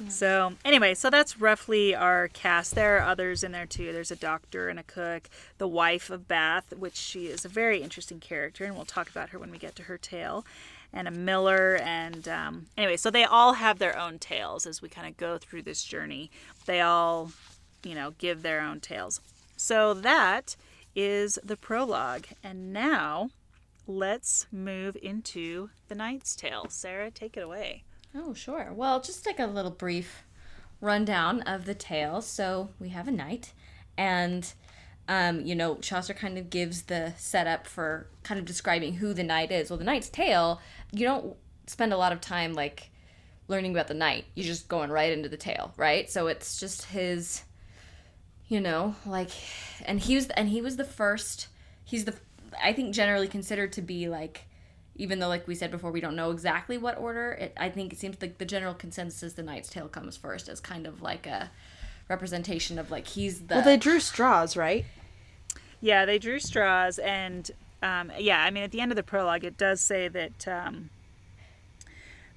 So anyway, so that's roughly our cast. There are others in there too. There's a doctor and a cook, the wife of Bath, which she is a very interesting character, and we'll talk about her when we get to her tale. And a miller, and um, anyway, so they all have their own tales as we kind of go through this journey. They all, you know, give their own tales. So that is the prologue, and now let's move into the Knight's Tale. Sarah, take it away. Oh, sure. Well, just like a little brief rundown of the tale. So we have a knight, and um, you know, Chaucer kind of gives the setup for kind of describing who the knight is. Well, the knight's tale, you don't spend a lot of time like learning about the knight. You're just going right into the tale, right? So it's just his, you know, like, and he was and he was the first. He's the I think generally considered to be like even though like we said before we don't know exactly what order it i think it seems like the general consensus is the knight's tale comes first as kind of like a representation of like he's the Well, they drew straws, right? Yeah, they drew straws, and um, yeah, I mean, at the end of the prologue, it does say that um,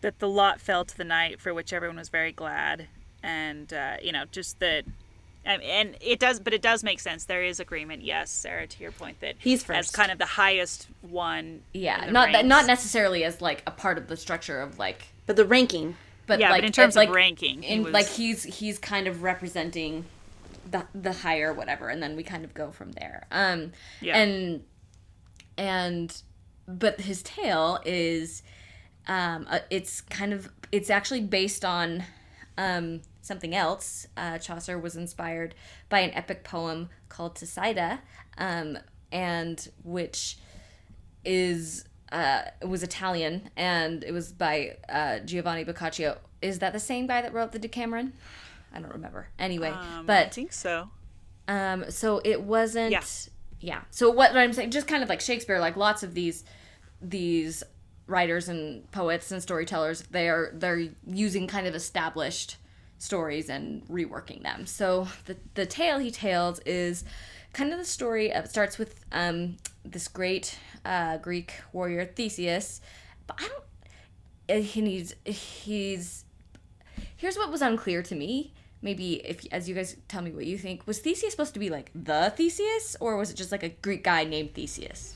that the lot fell to the knight, for which everyone was very glad, and uh, you know, just that. And, and it does, but it does make sense. There is agreement, yes, Sarah, to your point that He's first. as kind of the highest one. yeah in the not that not necessarily as like a part of the structure of like But the ranking. but Yeah, like but in terms it, like, of ranking, he was, like he's he's kind of representing the the higher whatever and then we kind of go from there um Yeah. and and but his tale is um uh, it's kind of it's actually based on um something else uh, chaucer was inspired by an epic poem called Teseida, um and which is uh, it was Italian and it was by uh, Giovanni Boccaccio. Is that the same guy that wrote the Decameron? I don't remember. Anyway, Um, I but think so. um, so it wasn't. Yeah. Yeah. So what I'm saying, just kind of like Shakespeare, like lots of these these writers and poets and storytellers, they are they're using kind of established stories and reworking them. So the the tale he tells is kind of the story of it starts with um, this great uh, Greek warrior Theseus, but I don't. uh, He's he's here's what was unclear to me maybe if as you guys tell me what you think was theseus supposed to be like the theseus or was it just like a greek guy named theseus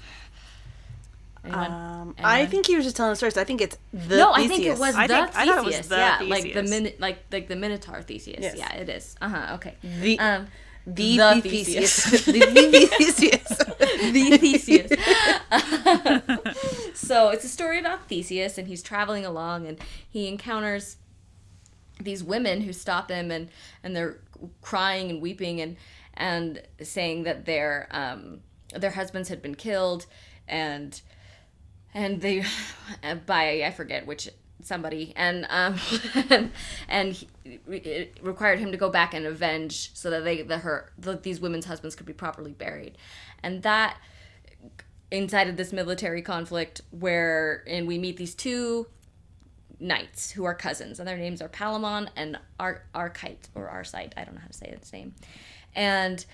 Anyone? Um, I think he was just telling the stories. I think it's the no i think it Theseus. was I the think- I thought it was theseus the yeah like the min like like the minotaur theseus Yes. yeah it is uh-huh okay the um the, the Theseus. Theseus. the, the Theseus. the Theseus. so it's a story about Theseus, and he's traveling along, and he encounters these women who stop him, and and they're crying and weeping, and and saying that their um their husbands had been killed, and and they by I forget which somebody. And um and he, it required him to go back and avenge so that they the her the, these women's husbands could be properly buried. And that incited this military conflict where and we meet these two knights who are cousins and their names are Palamon and Ar- Archite or Arcite I don't know how to say his name. And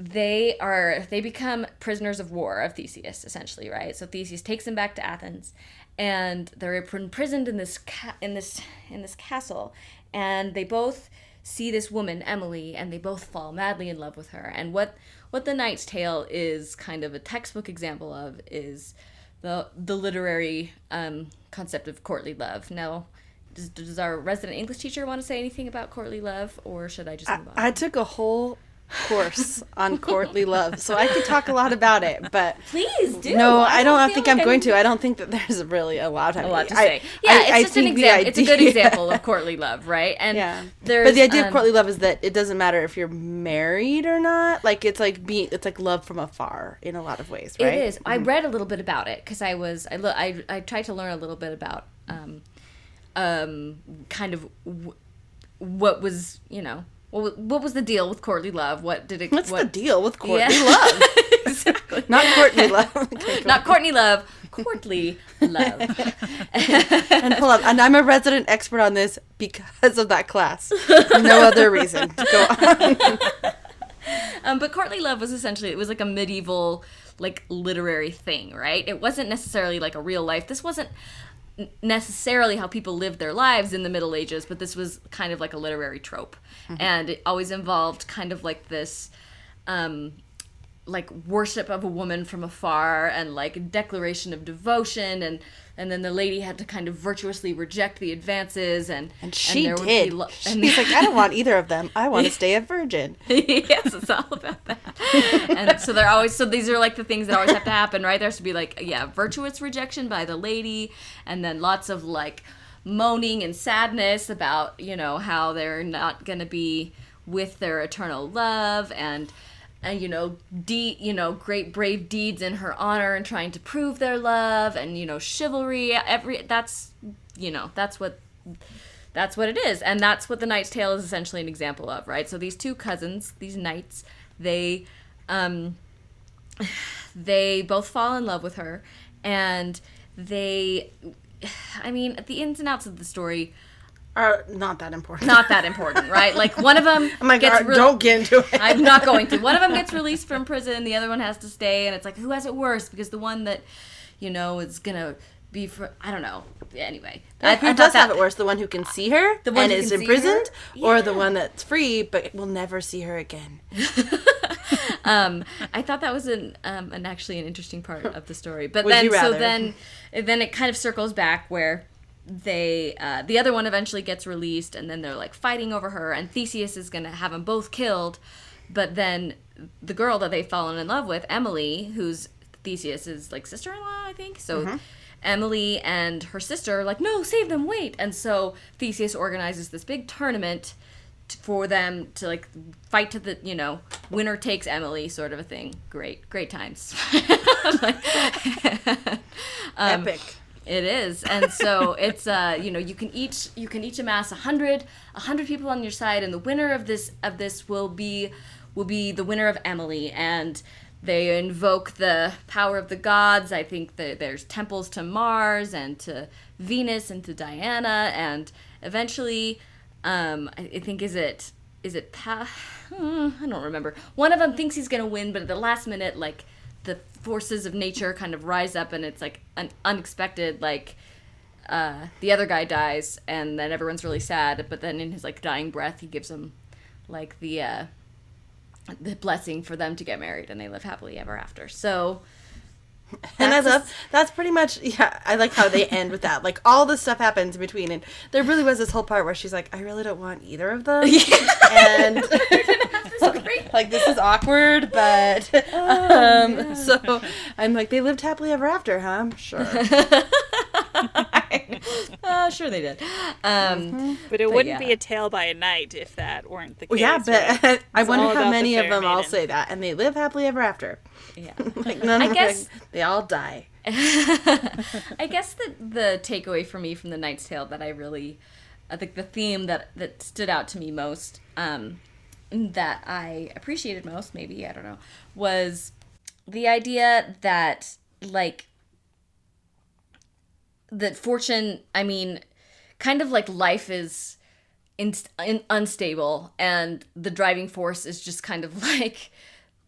they are they become prisoners of war of Theseus essentially right? So Theseus takes them back to Athens and they're imprisoned in this ca- in this in this castle and they both see this woman Emily and they both fall madly in love with her. And what what the Knight's Tale is kind of a textbook example of is the the literary um, concept of courtly love. Now does, does our resident English teacher want to say anything about courtly love or should I just move on? I took a whole course on courtly love, so I could talk a lot about it. But Please do. no, I don't feel think like I'm going to. I don't think that there's really a lot. A lot to I- say. Yeah, I- it's I just an example. It's a good example of courtly love, right? And Yeah, there's, but the idea um, of courtly love is that it doesn't matter if you're married or not. Like it's like being, it's like love from afar in a lot of ways, right? It is. I read a little bit about it because I was I, lo- I I tried to learn a little bit about um um kind of w- what was you know what what was the deal with courtly love? What did it? What's what, the deal with courtly Yeah. love? exactly. Not courtly love. Not Courtney Love. Courtly love. And hold on, and I'm a resident expert on this because of that class. No other reason. Go on. Um, but courtly love was essentially it was like a medieval like literary thing, right? It wasn't necessarily like a real life. This wasn't necessarily how people lived their lives in the Middle Ages, but this was kind of like a literary trope, and it always involved kind of like this. Um, like worship of a woman from afar and like declaration of devotion and and then the lady had to kind of virtuously reject the advances and And she there would be did. lo- She's like, I don't want either of them. I want to stay a virgin. yes, it's all about that. And so they're always so these are like the things that always have to happen, right? There has to be like yeah, virtuous rejection by the lady, and then lots of like moaning and sadness about you know how they're not gonna be with their eternal love and and you know de- you know great brave deeds in her honor and trying to prove their love and you know chivalry every that's you know that's what that's what it is. And that's what the knight's tale is essentially an example of right? So these two cousins these knights they um they both fall in love with her and they i mean the ins and outs of the story Are not that important. not that important right like one of them I'm like, gets "Uh, re- don't get into it. I'm not going to. One of them gets released from prison, the other one has to stay, and it's like who has it worse? Because the one that, you know, is gonna be for I don't know. Anyway, I, who I does thought have it worse? The one who can see her The one and is imprisoned, her? or the one that's free but will never see her again? um, I thought that was an um, an actually an interesting part of the story. But Would then so then then it kind of circles back where they uh, the other one eventually gets released and then they're like fighting over her and Theseus is gonna have them both killed, but then the girl that they've fallen in love with, Emily, who's Theseus's like sister in law, I think. So Mm-hmm. Emily and her sister are like, no, save them, wait. And so Theseus organizes this big tournament t- for them to like fight to the you know winner takes Emily sort of a thing. Great, great times. Um, Epic. It is, and so it's uh you know you can each you can each amass a hundred a hundred people on your side, and the winner of this of this will be will be the winner of Emily, and they invoke the power of the gods. I think that there's temples to Mars and to Venus and to Diana, and eventually, um I, think is it is it pa- hmm, I don't remember. One of them thinks he's gonna win, but at the last minute, like forces of nature kind of rise up and it's like an unexpected like uh, the other guy dies and then everyone's really sad but then in his like dying breath he gives them like the uh, the blessing for them to get married and they live happily ever after. So And I That's love that's pretty much yeah. I like how they end with that. Like all this stuff happens in between, and there really was this whole part where she's like, "I really don't want either of them," and like this is awkward, but um, so I'm like, they lived happily ever after, huh? Sure. uh, sure they did um, But it wouldn't yeah. be a tale by a knight if that weren't the case. Well, yeah, but right? I wonder how about the many of fair them all say that, and they live happily ever after. Yeah Like none I of guess- them, they all die. I guess the the takeaway for me from the Knight's Tale that I really, I think the theme that that stood out to me most, um, that I appreciated most, maybe I don't know, was the idea that like that fortune. I mean, kind of like life is. In, in, unstable and the driving force is just kind of like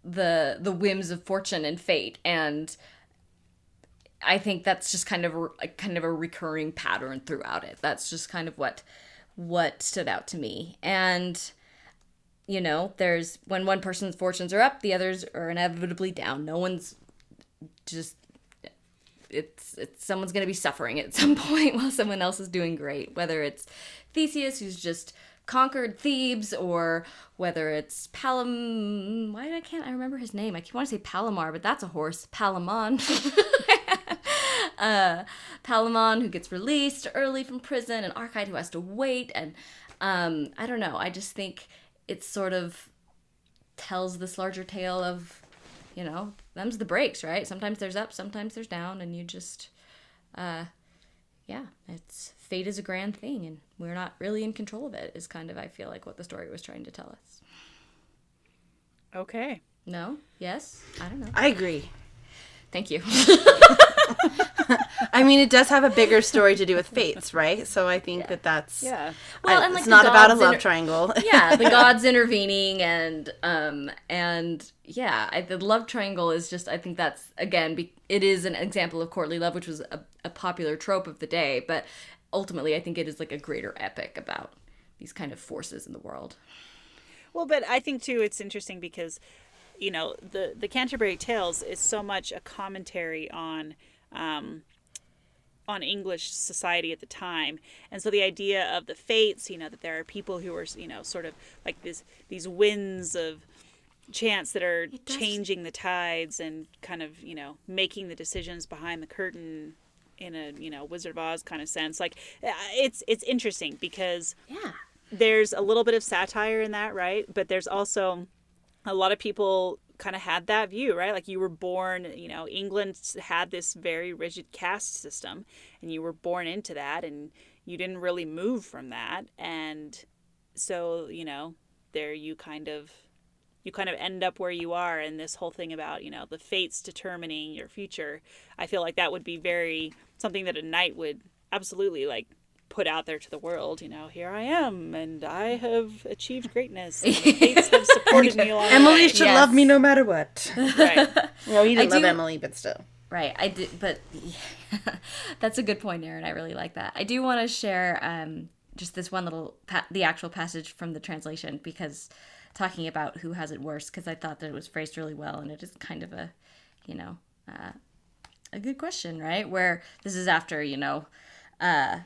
the the whims of fortune and fate and I think that's just kind of a, kind of a recurring pattern throughout it. That's just kind of what what stood out to me. And you know, there's when one person's fortunes are up, the others are inevitably down. No one's just it's it's someone's going to be suffering at some point while someone else is doing great, whether it's Theseus who's just conquered Thebes or whether it's Palam why I can't I remember his name. I keep want to say Palomar, but that's a horse. Palamon. uh, Palamon who gets released early from prison, and Archite who has to wait, and um, I don't know. I just think it sort of tells this larger tale of, you know, them's the breaks, right? Sometimes there's up, sometimes there's down, and you just, uh, yeah, it's fate is a grand thing, and we're not really in control of it. Is kind of I feel like what the story was trying to tell us. Okay. No? Yes? I don't know. I agree. Thank you. I mean, it does have a bigger story to do with fates, right? So I think that that's Yeah. Well, I- and, like, it's not about a love inter- triangle. yeah, the gods intervening and um and yeah, I, the love triangle is just I think that's again be, it is an example of courtly love, which was a, a popular trope of the day, but ultimately I think it is like a greater epic about these kind of forces in the world. Well, but I think too it's interesting because you know the the Canterbury Tales is so much a commentary on um, on English society at the time, and so the idea of the fates, you know, that there are people who are you know sort of like this these winds of chance that are changing the tides and kind of you know making the decisions behind the curtain in a you know Wizard of Oz kind of sense. Like uh, it's it's interesting because Yeah. there's a little bit of satire in that, right? But there's also a lot of people kind of had that view, right? Like you were born, you know, England had this very rigid caste system and you were born into that and you didn't really move from that. And so, you know, there you kind of you kind of end up where you are and this whole thing about, you know, the fates determining your future. I feel like that would be very something that a knight would absolutely like put out there to the world, you know, here I am and I have achieved greatness. And the fates have supported me along the Emily should Yes. love me no matter what. Right. well, he didn't I love do- Emily, but still. Right. I did, but that's a good point, Erin. I really like that. I do want to share um, just this one little pa- the actual passage from the translation because talking about who has it worse because I thought that it was phrased really well and it is kind of a, you know, uh, a good question, right? Where this is after you know, uh,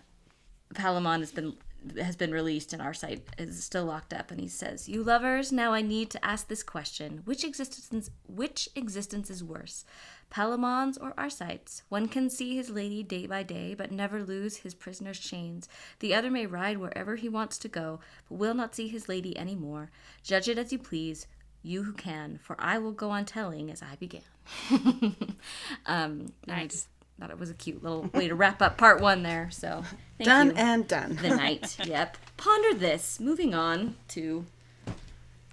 Palamon has been has been released and Arcite is still locked up and he says, "You lovers, now I need to ask this question. Which existence which existence is worse? Palamon's or Arcite's? One can see his lady day by day, but never lose his prisoner's chains. The other may ride wherever he wants to go, but will not see his lady any more. Judge it as you please, you who can, for I will go on telling as I began." um, Nice. Just thought it was a cute little way to wrap up part one there. So thank Done you and done. the night. Yep. Ponder this. Moving on to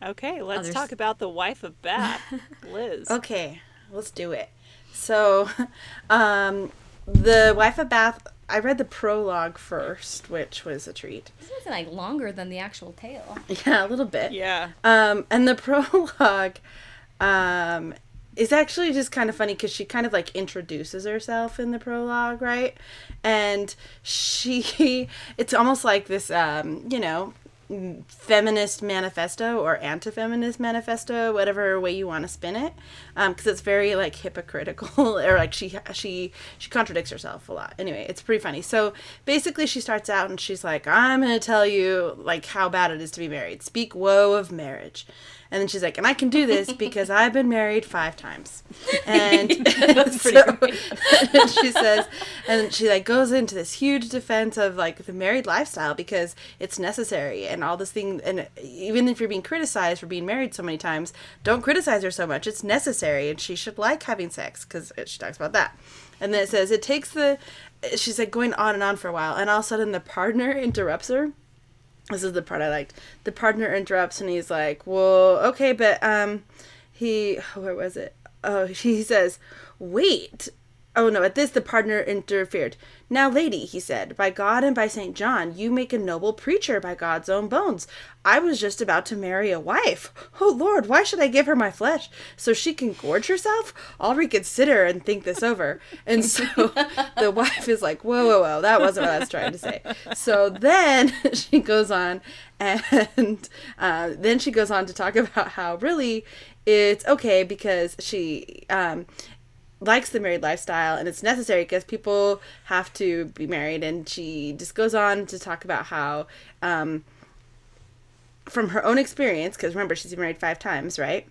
Okay, let's Others. talk about the wife of Bath, Liz. Okay, let's do it. So, um, the wife of Bath. I read the prologue first, which was a treat. this is like longer than the actual tale. Yeah, a little bit. Yeah. Um, and the prologue, um, is actually just kind of funny because she kind of like introduces herself in the prologue, right? And she, it's almost like this, um, you know, feminist manifesto or anti-feminist manifesto, whatever way you want to spin it, because it's very like hypocritical or like she she she contradicts herself a lot. Anyway, it's pretty funny. So basically, she starts out and she's like, "I'm gonna tell you like how bad it is to be married. Speak woe of marriage." And then she's like, and I can do this because I've been married five times. And so, and she says, and she like goes into this huge defense of like the married lifestyle because it's necessary and all this thing. And even if you're being criticized for being married so many times, don't criticize her so much. It's necessary, and she should like having sex because she talks about that. And then it says it takes the. She's like going on and on for a while, and all of a sudden the partner interrupts her this is the part I liked. The partner interrupts and he's like, "Well, okay, but um, he where was it? Oh, he says, wait." Oh no! At this, the partner interfered. Now, lady, he said, by God and by Saint John, you make a noble preacher by God's own bones. I was just about to marry a wife. Oh Lord, why should I give her my flesh so she can gorge herself? I'll reconsider and think this over. And so the wife is like, whoa, whoa, whoa, that wasn't what I was trying to say. So then she goes on, and uh, then she goes on to talk about how really it's okay because she um, likes the married lifestyle and it's necessary because people have to be married. And she just goes on to talk about how. Um, from her own experience, because remember she's been married five times, right?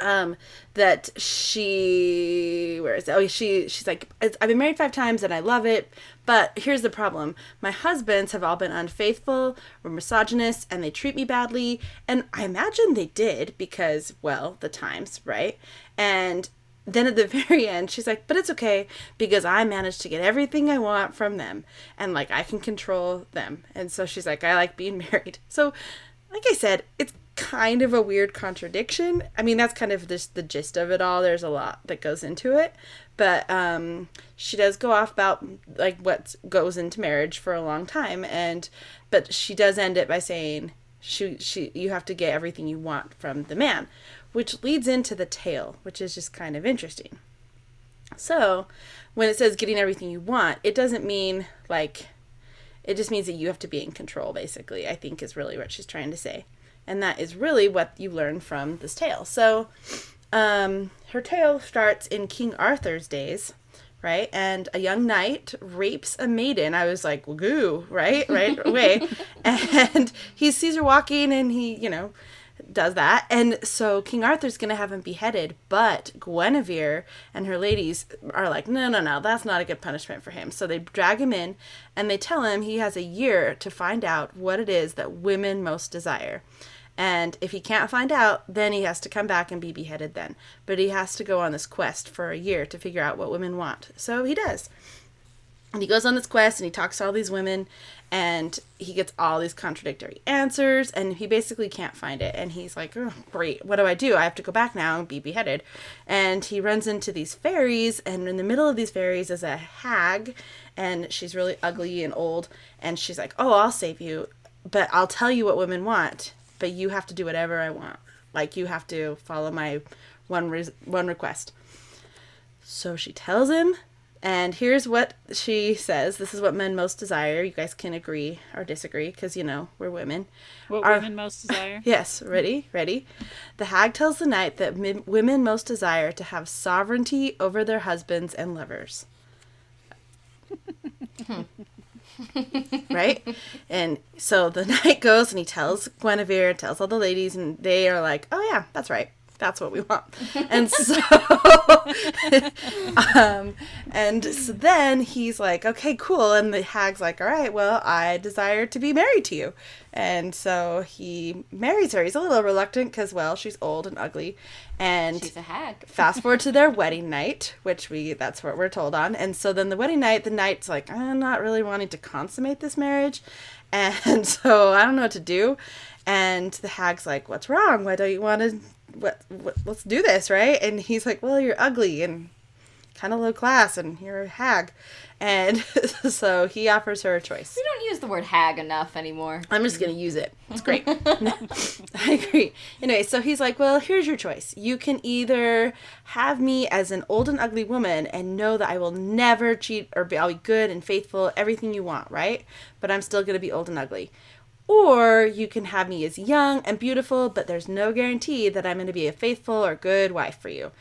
Um, that she where is it? oh she she's like I've been married five times and I love it, but here's the problem: my husbands have all been unfaithful, or misogynist, and they treat me badly, and I imagine they did because well the times right, and then at the very end she's like but it's okay because i managed to get everything i want from them and like i can control them. And so she's like i like being married. So like i said it's kind of a weird contradiction. I mean that's kind of just the gist of it all. There's a lot that goes into it. But um she does go off about like what goes into marriage for a long time and but she does end it by saying she she you have to get everything you want from the man which leads into the tale which is just kind of interesting. So when it says getting everything you want it doesn't mean like it just means that you have to be in control basically i think is really what she's trying to say. And that is really what you learn from this tale. So um, her tale starts in king arthur's days right? And a young knight rapes a maiden. I was like woo right? Right away. And he sees her walking and he you know does that and so king arthur's gonna have him beheaded but guinevere and her ladies are like no no no that's not a good punishment for him so they drag him in and they tell him he has a year to find out what it is that women most desire and if he can't find out, then he has to come back and be beheaded then. But he has to go on this quest for a year to figure out what women want. So he does. And he goes on this quest and he talks to all these women and he gets all these contradictory answers and he basically can't find it. And he's like, oh, great, what do I do? I have to go back now and be beheaded. And he runs into these fairies and in the middle of these fairies is a hag and she's really ugly and old. And she's like, oh, I'll save you, but I'll tell you what women want, but you have to do whatever I want. Like you have to follow my one res- one request. So she tells him, and here's what she says. This is what men most desire. You guys can agree or disagree because, you know, we're women. What Are- women most desire? Yes, ready? Ready? The hag tells the knight that women most desire to have sovereignty over their husbands and lovers. right? And so the knight goes and he tells Guinevere, tells all the ladies, and they are like, oh, yeah, that's right. That's what we want. And so, um, and so then he's like, okay, cool. And the hag's like, all right, well, I desire to be married to you. And so he marries her. He's a little reluctant because, well, she's old and ugly. And She's a hag. fast forward to their wedding night, which we that's what we're told on. And so then the wedding night, the knight's like, I'm not really wanting to consummate this marriage. And so I don't know what to do. And the hag's like, What's wrong? Why don't you want to what, what let's do this, right? And he's like, Well, you're ugly and kind of low class and you're a hag. And so he offers her a choice. We don't use the word hag enough anymore. I'm just gonna use it. It's great. I agree. Anyway, so he's like, Well, here's your choice. You can either have me as an old and ugly woman and know that I will never cheat or be I'll be good and faithful, everything you want, right? But I'm still gonna be old and ugly. Or you can have me as young and beautiful, but there's no guarantee that I'm gonna be a faithful or good wife for you.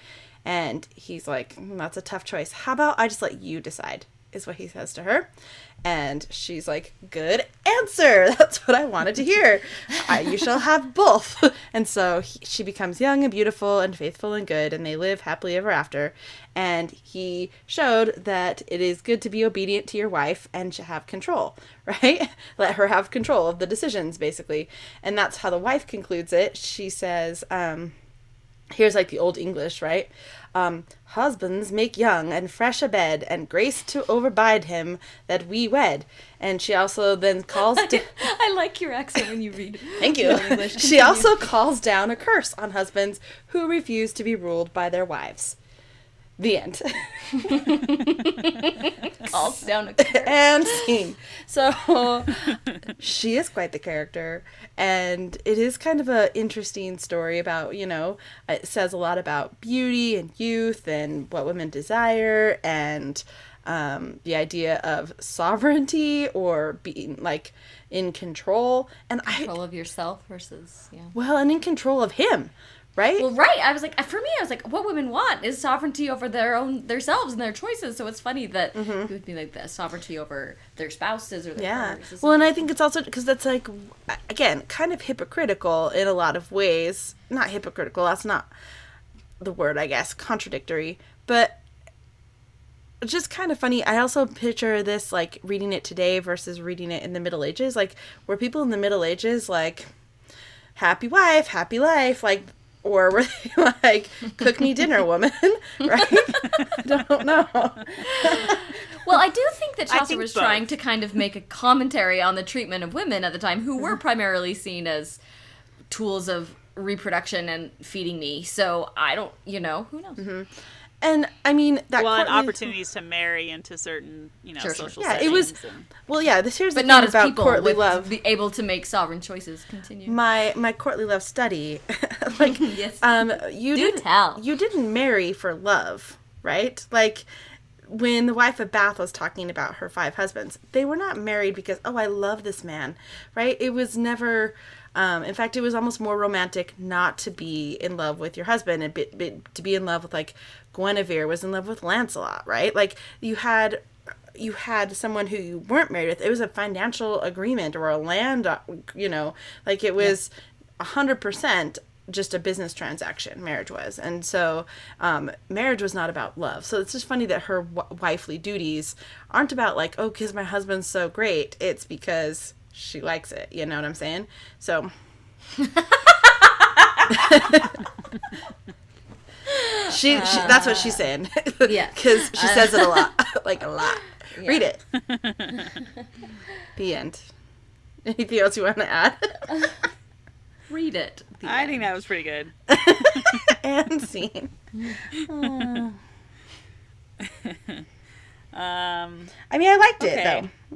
And he's like, "Mm, That's a tough choice. How about I just let you decide? Is what he says to her. And she's like, Good answer. That's what I wanted to hear. I, you shall have both. And so he, she becomes young and beautiful and faithful and good, and they live happily ever after. And he showed that it is good to be obedient to your wife and to have control, right? Let her have control of the decisions, basically. And that's how the wife concludes it. She says, um, here's like the old English, right? Um, Husbands make young and fresh a bed, and grace to overbide him that we wed. And she also then calls. Da- I like your accent when you read. Thank you. English. she also calls down a curse on husbands who refuse to be ruled by their wives. The end. calls down a and scene. So she is quite the character, and it is kind of a interesting story about you know it says a lot about beauty and youth and what women desire and um, the idea of sovereignty or being like in control and I control of yourself versus yeah. well and in control of him, right? Well, right. I was like, for me, I was like, what women want is sovereignty over their own themselves and their choices. So it's funny that mm-hmm. it would be like the sovereignty over their spouses or their Yeah. Well, and I think it's also because that's like, again, kind of hypocritical in a lot of ways. Not hypocritical, that's not the word, I guess, contradictory. But just kind of funny. I also picture this like reading it today versus reading it in the Middle Ages. Like, were people in the Middle Ages like, happy wife, happy life? Like, or were they like, cook me dinner, woman? right? I don't know. Well, I do think that I Chaucer think was both. trying to kind of make a commentary on the treatment of women at the time, who were mm-hmm. primarily seen as tools of reproduction and feeding me. So I don't, you know, who knows? Mm-hmm. And I mean, that well, and courtly- opportunities to marry into certain, you know, Sure, sure. social Yeah, it was. and- Well, yeah. This here's But the not thing as about people courtly love. be able to make sovereign choices. Continue. my my courtly love study, like Yes. um, you Do didn't tell. you didn't marry for love, right? Like when the wife of Bath was talking about her five husbands, they were not married because oh I love this man, right? It was never. Um, in fact, it was almost more romantic not to be in love with your husband and be, be, to be in love with like Guinevere was in love with Lancelot, right? Like you had you had someone who you weren't married with. It was a financial agreement or a land, uh, you know, like it was a hundred percent just a business transaction. Marriage was, and so um, marriage was not about love. So it's just funny that her w- wifely duties aren't about like, oh, because my husband's so great. It's because she likes it. You know what I'm saying? So. She, she that's what she's saying. Yeah. Because she says it a lot. like a lot. Read it. the end. Anything else you want to add? Read it. I end. think that was pretty good. and scene. Um, I mean, I liked it though.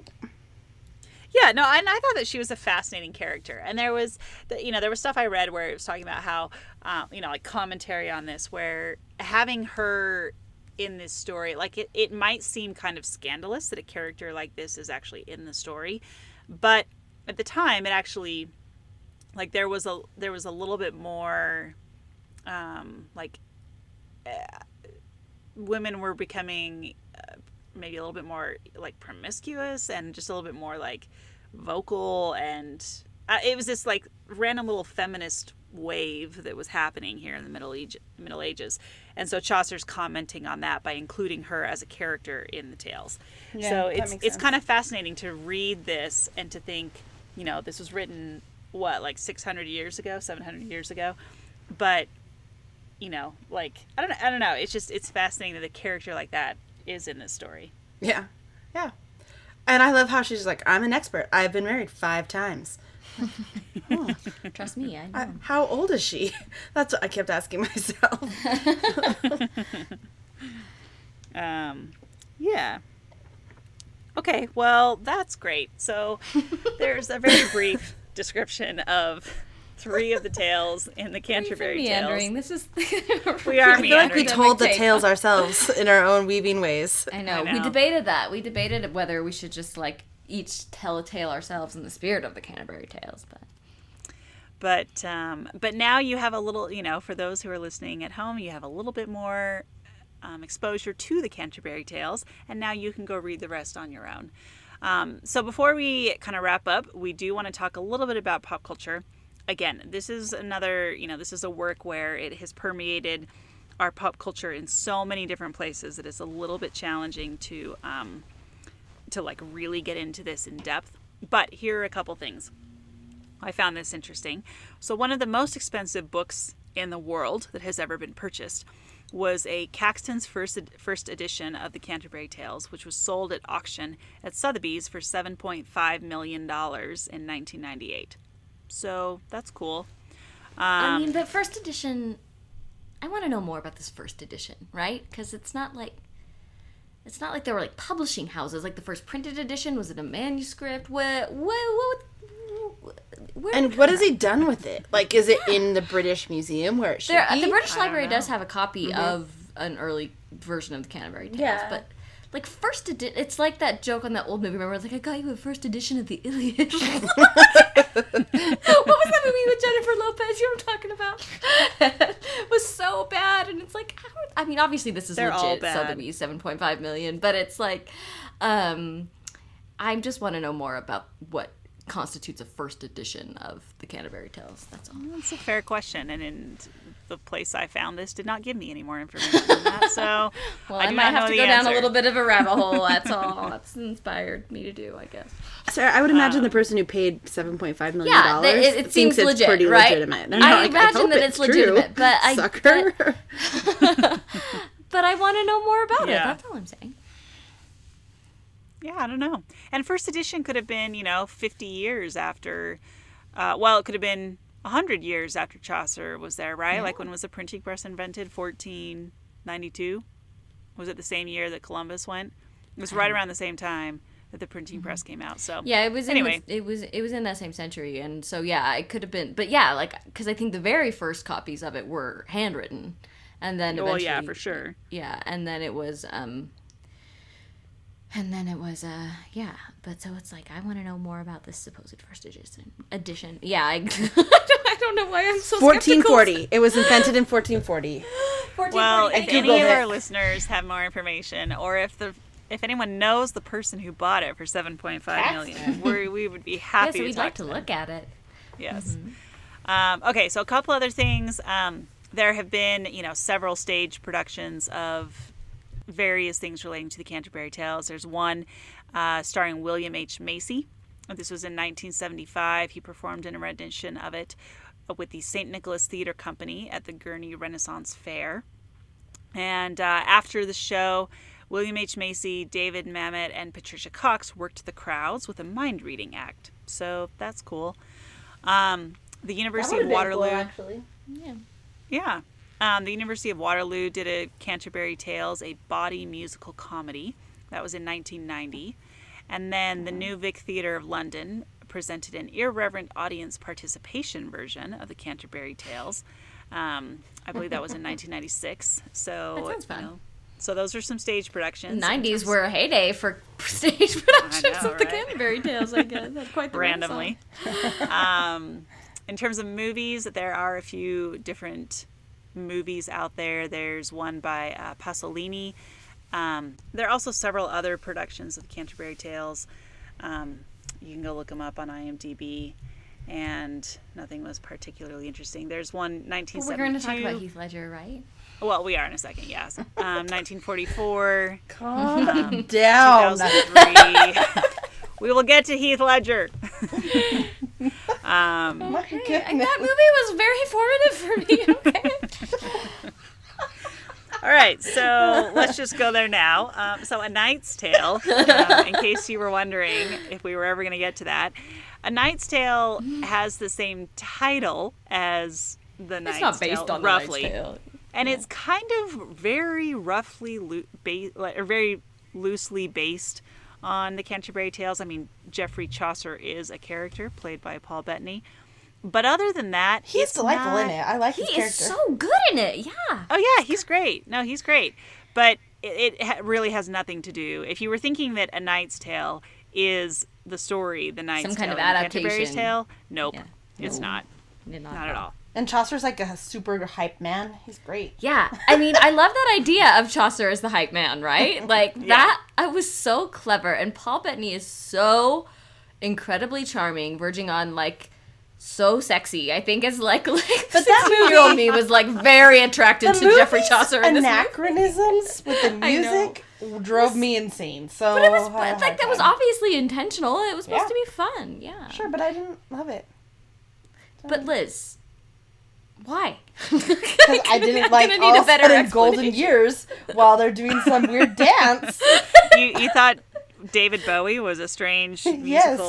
Yeah, no, and I thought that she was a fascinating character. And there was, the, you know, there was stuff I read where it was talking about how, um, you know, like commentary on this, where having her in this story, like it, it might seem kind of scandalous that a character like this is actually in the story, but at the time, it actually, like, there was a there was a little bit more, um, like, uh, women were becoming maybe a little bit more like promiscuous and just a little bit more like vocal and uh, it was this like random little feminist wave that was happening here in the Middle Age, Middle Ages, and so Chaucer's commenting on that by including her as a character in the tales. Yeah, so it's it's sense. kind of fascinating to read this and to think, you know, this was written what like 600 years ago, 700 years ago, but you know, like I don't know, I don't know. It's just it's fascinating that a character like that is in this story. Yeah. Yeah. And I love how she's like, I'm an expert. I've been married five times. Trust me, I know. I, how old is she? That's what I kept asking myself. Um, yeah. Okay, well, that's great. So there's a very brief description of three of the tales in the Canterbury meandering. Tales. This is. We are I feel like we told the tales ourselves in our own weaving ways. I know. I We debated that. We debated whether we should just like each tell a tale ourselves in the spirit of the Canterbury Tales, but But um, but now you have a little, you know, for those who are listening at home, you have a little bit more um, exposure to the Canterbury Tales, and now you can go read the rest on your own. Um, so before we kind of wrap up, we do want to talk a little bit about pop culture. Again, this is another, you know, this is a work where it has permeated our pop culture in so many different places that it's a little bit challenging to um, to like really get into this in depth. But here are a couple things. I found this interesting. So, one of the most expensive books in the world that has ever been purchased was a Caxton's first first edition of the Canterbury Tales, which was sold at auction at Sotheby's for 7.5 million dollars in 1998. So that's cool. I Um, mean, but first edition. I want to know more about this first edition, right? Because it's not like. It's not like there were like publishing houses. Like the first printed edition was it a manuscript? What? What? what where And what has he done with it? Like, is it in the British Museum where it should There, be? the British I Library does have a copy of an early version of the Canterbury Tales, Yeah. but like first edition, it's like that joke on that old movie. Remember, like I got you a first edition of the Iliad. what was that movie with Jennifer Lopez? You know what I'm talking about? it was so bad, and it's like, how, I mean, obviously this is They're all legit. Sotheby's seven point five million, but it's like, um, I just want to know more about what constitutes a first edition of the Canterbury Tales. That's all. That's a fair question, and in the place I found this did not give me any more information than that. So Well, I I, do might not have to the go down a little bit of a rabbit hole. That's all. That's inspired me to do, I guess. Sarah, I would imagine the person who paid seven point five million dollars th- it, it seems thinks it's legit, pretty right? legitimate. I I'm like, imagine hope that it's true, legitimate, but I sucker. but, but I want to know more about it. That's all I'm saying. Yeah, I don't know. And first edition could have been, you know, 50 years after, uh, well, it could have been 100 years after Chaucer was there, right? Like when was the printing press invented? 1492? Was it the same year that Columbus went? It was right around the same time that the printing press came out. So Yeah, it was in Anyway. the, it was it was in that same century, and so yeah, it could have been. But yeah, like because I think the very first copies of it were handwritten, and then well, yeah, for sure. yeah and then it was um and then it was uh yeah but so it's like i want to know more about this supposed first edition edition yeah i, I, don't, know why i'm so Fourteen skeptical. It was invented in fourteen forty. Well, I if Googled any Googled of it. our listeners have more information, or if the if anyone knows the person who bought it for 7.5 million, we we would be yeah, happy so to we'd talk like to them. look at it Yes. Um, okay, so a couple other things. Um, there have been, you know, several stage productions of various things relating to the Canterbury Tales. There's one uh, starring William H. Macy. This was in 1975. He performed in a rendition of it with the St. Nicholas Theatre Company at the Gurney Renaissance Fair. And uh, after the show, William H. Macy, David Mamet, and Patricia Cox worked the crowds with a mind reading act. So that's cool. Um, the University of Waterloo. actually. yeah Yeah. Um, the University of Waterloo did a Canterbury Tales, a bawdy musical comedy. That was in 1990. And then the New Vic Theatre of London presented an irreverent audience participation version of the Canterbury Tales. Um, I believe that was in 1996. So, That sounds fun. you know, so those are some stage productions. in 90s were a heyday for stage productions know, of the right? Canterbury Tales, I guess. That's quite the randomly. um, in terms of movies, there are a few different movies out there. There's one by uh, Pasolini. Um, there are also several other productions of Canterbury Tales. Um, you can go look them up on IMDb, and nothing was particularly interesting. There's one But 1972. we're going to talk about Heath Ledger, right? Well, we are in a second, yes. Um, 1944, Calm down. 2003. we will get to Heath Ledger. um, My Hey, goodness. that movie was very formative for me. Okay. All right, so let's just go there now. Um, so, A Knight's Tale, um, in case you were wondering if we were ever going to get to that, A Knight's Tale has the same title as The Knight's it's not based Tale, on the roughly. Knight's Tale. and it's kind of very roughly loo- ba- or very loosely based on the Canterbury Tales. I mean, Geoffrey Chaucer is a character played by Paul Bettany, but other than that, He's it's delightful not- in it. I like He his is so good in it. Yeah. Oh yeah, he's great. No, he's great, but it, it ha- really has nothing to do. If you were thinking that A Knight's Tale is the story, The Knight's Some kind Tale, of and Canterbury's adaptation. Tale, nope, Yeah. it's No. not. Did Not at all. and Chaucer's like a super hype man. He's great. Yeah, I mean, I love that idea of Chaucer as the hype man, right? Like that. I was so clever, and Paul Bettany is so incredibly charming, verging on like so sexy. I think is like like But that sixteen-year-old me was like very attracted to Geoffrey movie's Chaucer in this movie. anachronisms with the music drove me insane. So But it was I had a but, like hard that was obviously intentional. It was supposed Yeah. to be fun. Yeah. Sure, but I didn't love it. But Liz, why? Because I didn't like gonna all need a better sudden golden years while they're doing some weird dance. You you thought David Bowie was a strange yes.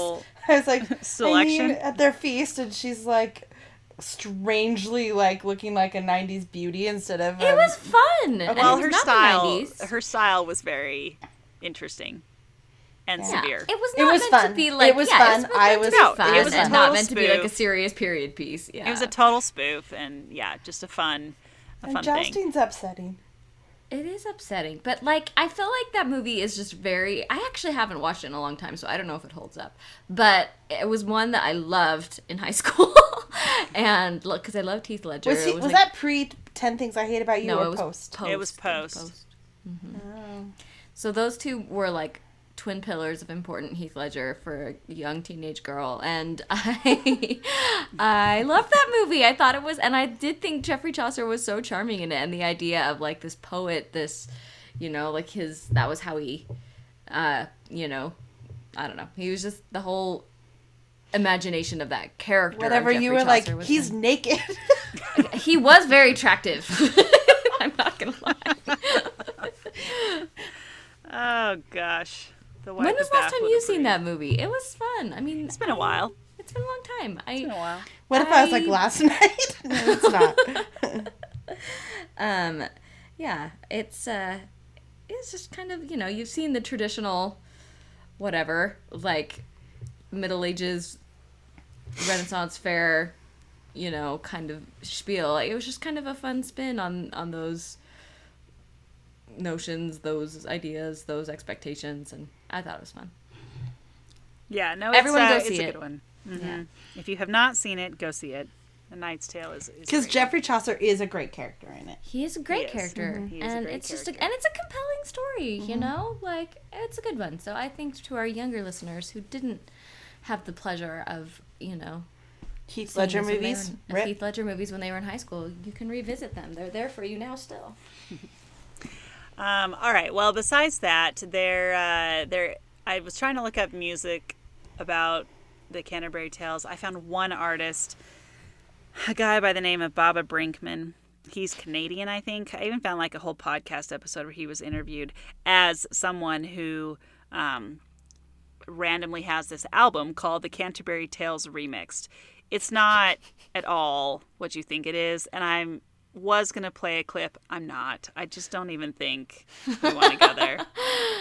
Musical? I was like, selection. I mean, at their feast, and she's like strangely like looking like a 90s beauty instead of. It um, was fun. and Well, was her style 90s. her style was very interesting and Yeah. severe. It was It not was meant fun. to be It like was yeah, fun. It was meant I to was- be No, fun it was a and not total meant to be like a serious period piece. Yeah, It was a total spoof, and yeah, just a fun, a and fun thing. jousting's upsetting. It is upsetting, but like I feel like that movie is just very. I actually haven't watched it in a long time, so I don't know if it holds up. But it was one that I loved in high school, and look, because I loved Heath Ledger. Was, he, It was like- that pre 10 Things I Hate About You no? or It was post? post. It was post. Mhm. Oh. So those two were like twin pillars of important Heath Ledger for a young teenage girl, and I I loved that movie. I thought it was, and I did think Geoffrey Chaucer was so charming in it, and the idea of like this poet, this you know, like his that was how he, uh, you know, I don't know. He was just the whole imagination of that character. Whatever you were like, Chaucer was he's him. naked. he was very attractive. I'm not gonna lie. Oh gosh, the Wife When was the last time you seen that movie? It was fun. I mean, It's been a while. It's been a long time. I It's been a while. what if I was like last night? no, it's not. um yeah, it's uh it's just kind of, you know, you've seen the traditional whatever, like Middle Ages Renaissance fair, you know, kind of spiel. Like, it was just kind of a fun spin on on those notions, those ideas, those expectations and I thought it was fun. Yeah, no, Everyone it's, uh, go it's see a it. good one. hmm Yeah. If you have not seen it, go see it. The Knight's Tale is Because great. Geoffrey Chaucer is a great character in it. He is a great is. character, Mhm. He is a and great it's just a, and it's a compelling story. You know, like it's a good one. So I think to our younger listeners who didn't have the pleasure of you know Heath seeing Ledger this when they movies. were in- Heath Ledger movies when they were in high school, you can revisit them. They're there for you now still. Um, all right. Well, besides that, there, uh, there. I was trying to look up music about the Canterbury Tales. I found one artist, a guy by the name of Baba Brinkman. He's Canadian, I think. I even found like a whole podcast episode where he was interviewed as someone who um, randomly has this album called the Canterbury Tales Remixed. It's not at all what you think it is, and I'm was gonna play a clip. I'm not. I just don't even think we want to go there.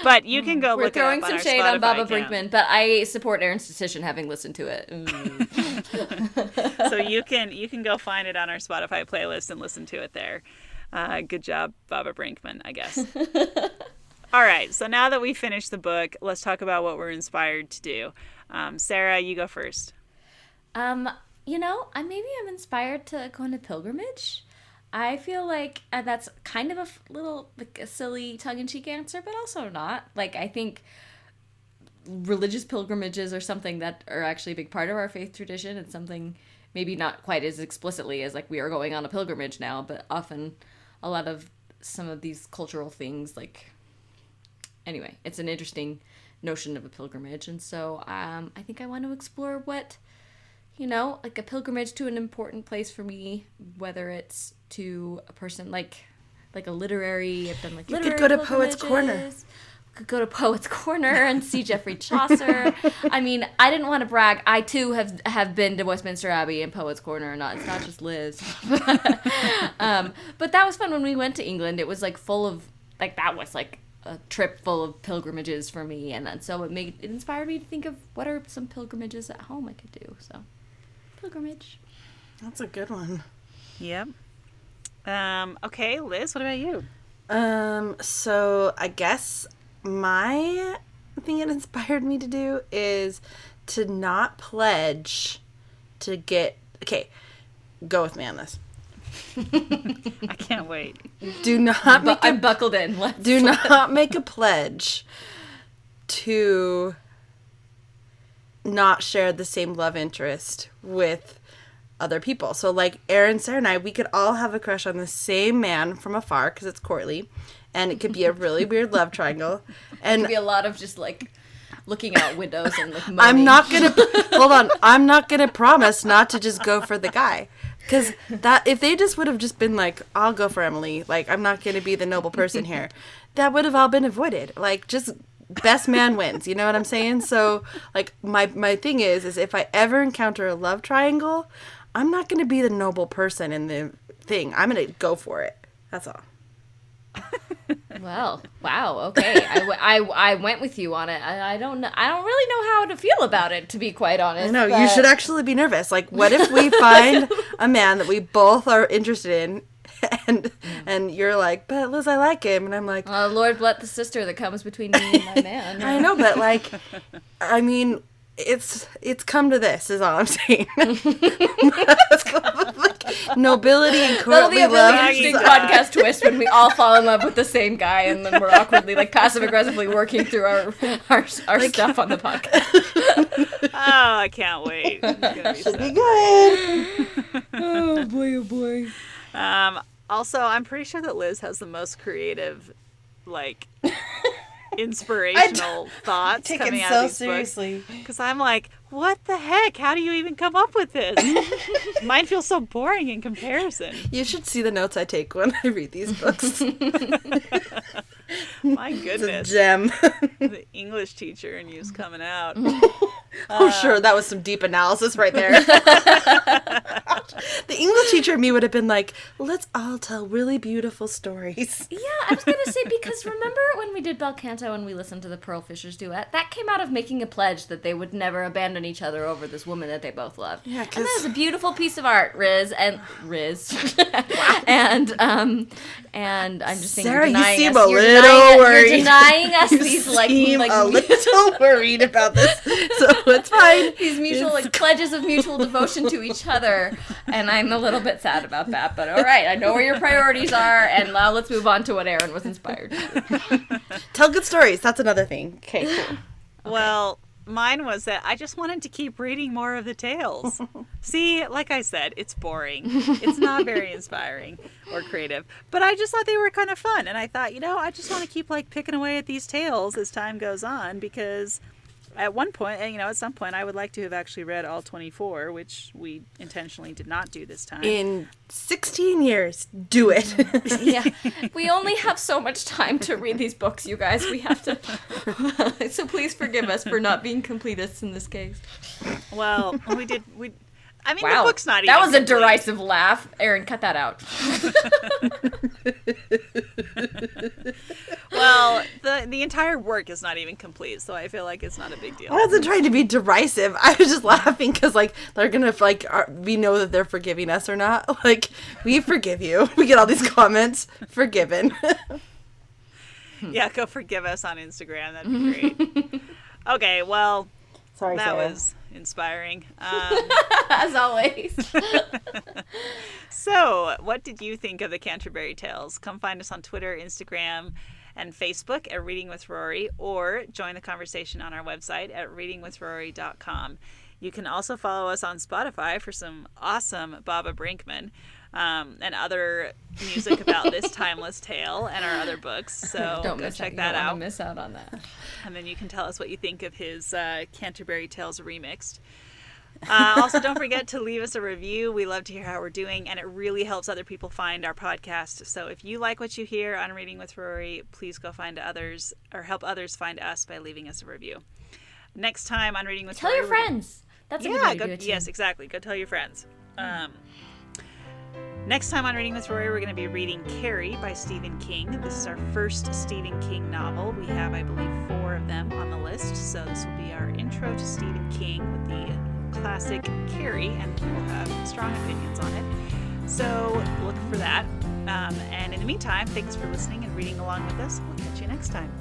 But you can go We're look throwing it up some on our shade on Spotify Baba account. Brinkman, but I support Erin's decision having listened to it. Ooh. so you can you can go find it on our Spotify playlist and listen to it there. Uh, good job, Baba Brinkman, I guess. All right, so now that we finished the book, let's talk about what we're inspired to do. Um, Sarah, you go first. Um, you know, I maybe I'm inspired to go on a pilgrimage. I feel like uh, that's kind of a little like a silly tongue-in-cheek answer, but also not. Like I think religious pilgrimages are something that are actually a big part of our faith tradition. It's something maybe not quite as explicitly as like we are going on a pilgrimage now, but often a lot of some of these cultural things like anyway, it's an interesting notion of a pilgrimage, and so um, I think I want to explore what you know, like a pilgrimage to an important place for me, whether it's to a person like like a literary. I've done like You could go to Poets Corner. Could go to Poets Corner and see Geoffrey Chaucer. I mean, I didn't want to brag. I too have have been to Westminster Abbey and Poets Corner. Not it's not just Liz. um, but that was fun when we went to England. It was like full of like that was like a trip full of pilgrimages for me, and then so it made it inspired me to think of what are some pilgrimages at home I could do. So pilgrimage. That's a good one. Yep. Um, okay, Liz, what about you? Um, so I guess my thing it inspired me to do is to not pledge to get okay. Go with me on this. I can't wait. Do not But make a I'm buckled in. Let's do not make a pledge to not share the same love interest with other people. So like Erin, Sarah, and I, we could all have a crush on the same man from afar because it's Courtly, and it could be a really weird love triangle. And be a lot of just like looking out windows and like. I'm not gonna hold on. I'm not gonna promise not to just go for the guy, because that if they just would have just been like, I'll go for Emily. Like I'm not gonna be the noble person here. That would have all been avoided. Like just best man wins. You know what I'm saying? So like my my thing is is if I ever encounter a love triangle, I'm not gonna be the noble person in the thing. I'm gonna go for it. That's all. Well, wow. Okay, I, w- I, I went with you on it. I, I don't know. I don't really know how to feel about it, to be quite honest. No, you should actually be nervous. Like, what if we find a man that we both are interested in, and and you're like, but Liz, I like him, and I'm like, Uh, Lord, let the sister that comes between me and my man. I know, but like, I mean, it's it's come to this, is all I'm saying. like, nobility and courtly That'll be courtly a really interesting podcast twist when we all fall in love with the same guy and then we're awkwardly, like, passive aggressively working through our our, our stuff on the podcast. Oh, I can't wait. It's gonna so Be good. Oh boy, oh boy. Um, also, I'm pretty sure that Liz has the most creative, like, inspirational thoughts Take coming it out so of these seriously. Because I'm like, what the heck? How do you even come up with this? Mine feels so boring in comparison. You should see the notes I take when I read these books. My it's a goodness, gem. the English teacher and you's coming out. Oh, sure, that was some deep analysis right there. the English teacher me would have been like, let's all tell really beautiful stories. Yeah, I was gonna say because remember when we did Bel Canto and we listened to the Pearl Fishers duet? That came out of making a pledge that they would never abandon each other over this woman that they both loved. Yeah, and 'cause- that is a beautiful piece of art, Riz and Riz. and um, and I'm just saying, Sarah, you seem us, a you're little denying, worried. You're denying us You these like like a little worried about this, so it's fine. these mutual like pledges of mutual devotion to each other, and I'm a little bit sad about that. But all right, I know where your priorities are, and now let's move on to what Erin was inspired. to. Tell good stories. That's another thing. Okay, cool. Well, mine was that I just wanted to keep reading more of the tales. See, like I said, it's boring. It's not very inspiring or creative. But I just thought they were kind of fun. And I thought, you know, I just want to keep like picking away at these tales as time goes on because at one point, and you know, at some point, I would like to have actually read all 24, which we intentionally did not do this time. In 16 years, do it. Mm. yeah, we only have so much time to read these books, you guys. We have to. so please forgive us for not being completists in this case. well, we did. We. I mean, Wow, the book's not even. that was a derisive laugh. Erin, cut that out. Well, the the entire work is not even complete, so I feel like it's not a big deal. I wasn't trying to be derisive. I was just laughing because, like, they're gonna like are, we know that they're forgiving us or not. Like, we forgive you. We get all these comments, forgiven. Yeah, go forgive us on Instagram. That'd be great. okay, well, Sorry, that Sarah. was inspiring. Um, As always. so, what did you think of the Canterbury Tales? Come find us on Twitter, Instagram, and Facebook at Reading with Rory, or join the conversation on our website at readingwithrory.com. You can also follow us on Spotify for some awesome Baba Brinkman um, and other music about this timeless tale and our other books. So don't go check out. that out. miss out on that. and then you can tell us what you think of his uh, Canterbury Tales remixed. Uh, also, don't forget to leave us a review. We love to hear how we're doing, and it really helps other people find our podcast. So, if you like what you hear on Reading with Rory, please go find others or help others find us by leaving us a review. Next time on Reading with Rory Tell Rory, your friends. That's a good yeah, go, yes, exactly. Go tell your friends. Um, next time on Reading with Rory, we're going to be reading Carrie by Stephen King. This is our first Stephen King novel. We have, I believe, four of them on the list. So this will be our intro to Stephen King with the classic Carrie, and we'll have strong opinions on it. So look for that. Um, and in the meantime, thanks for listening and reading along with us. We'll catch you next time.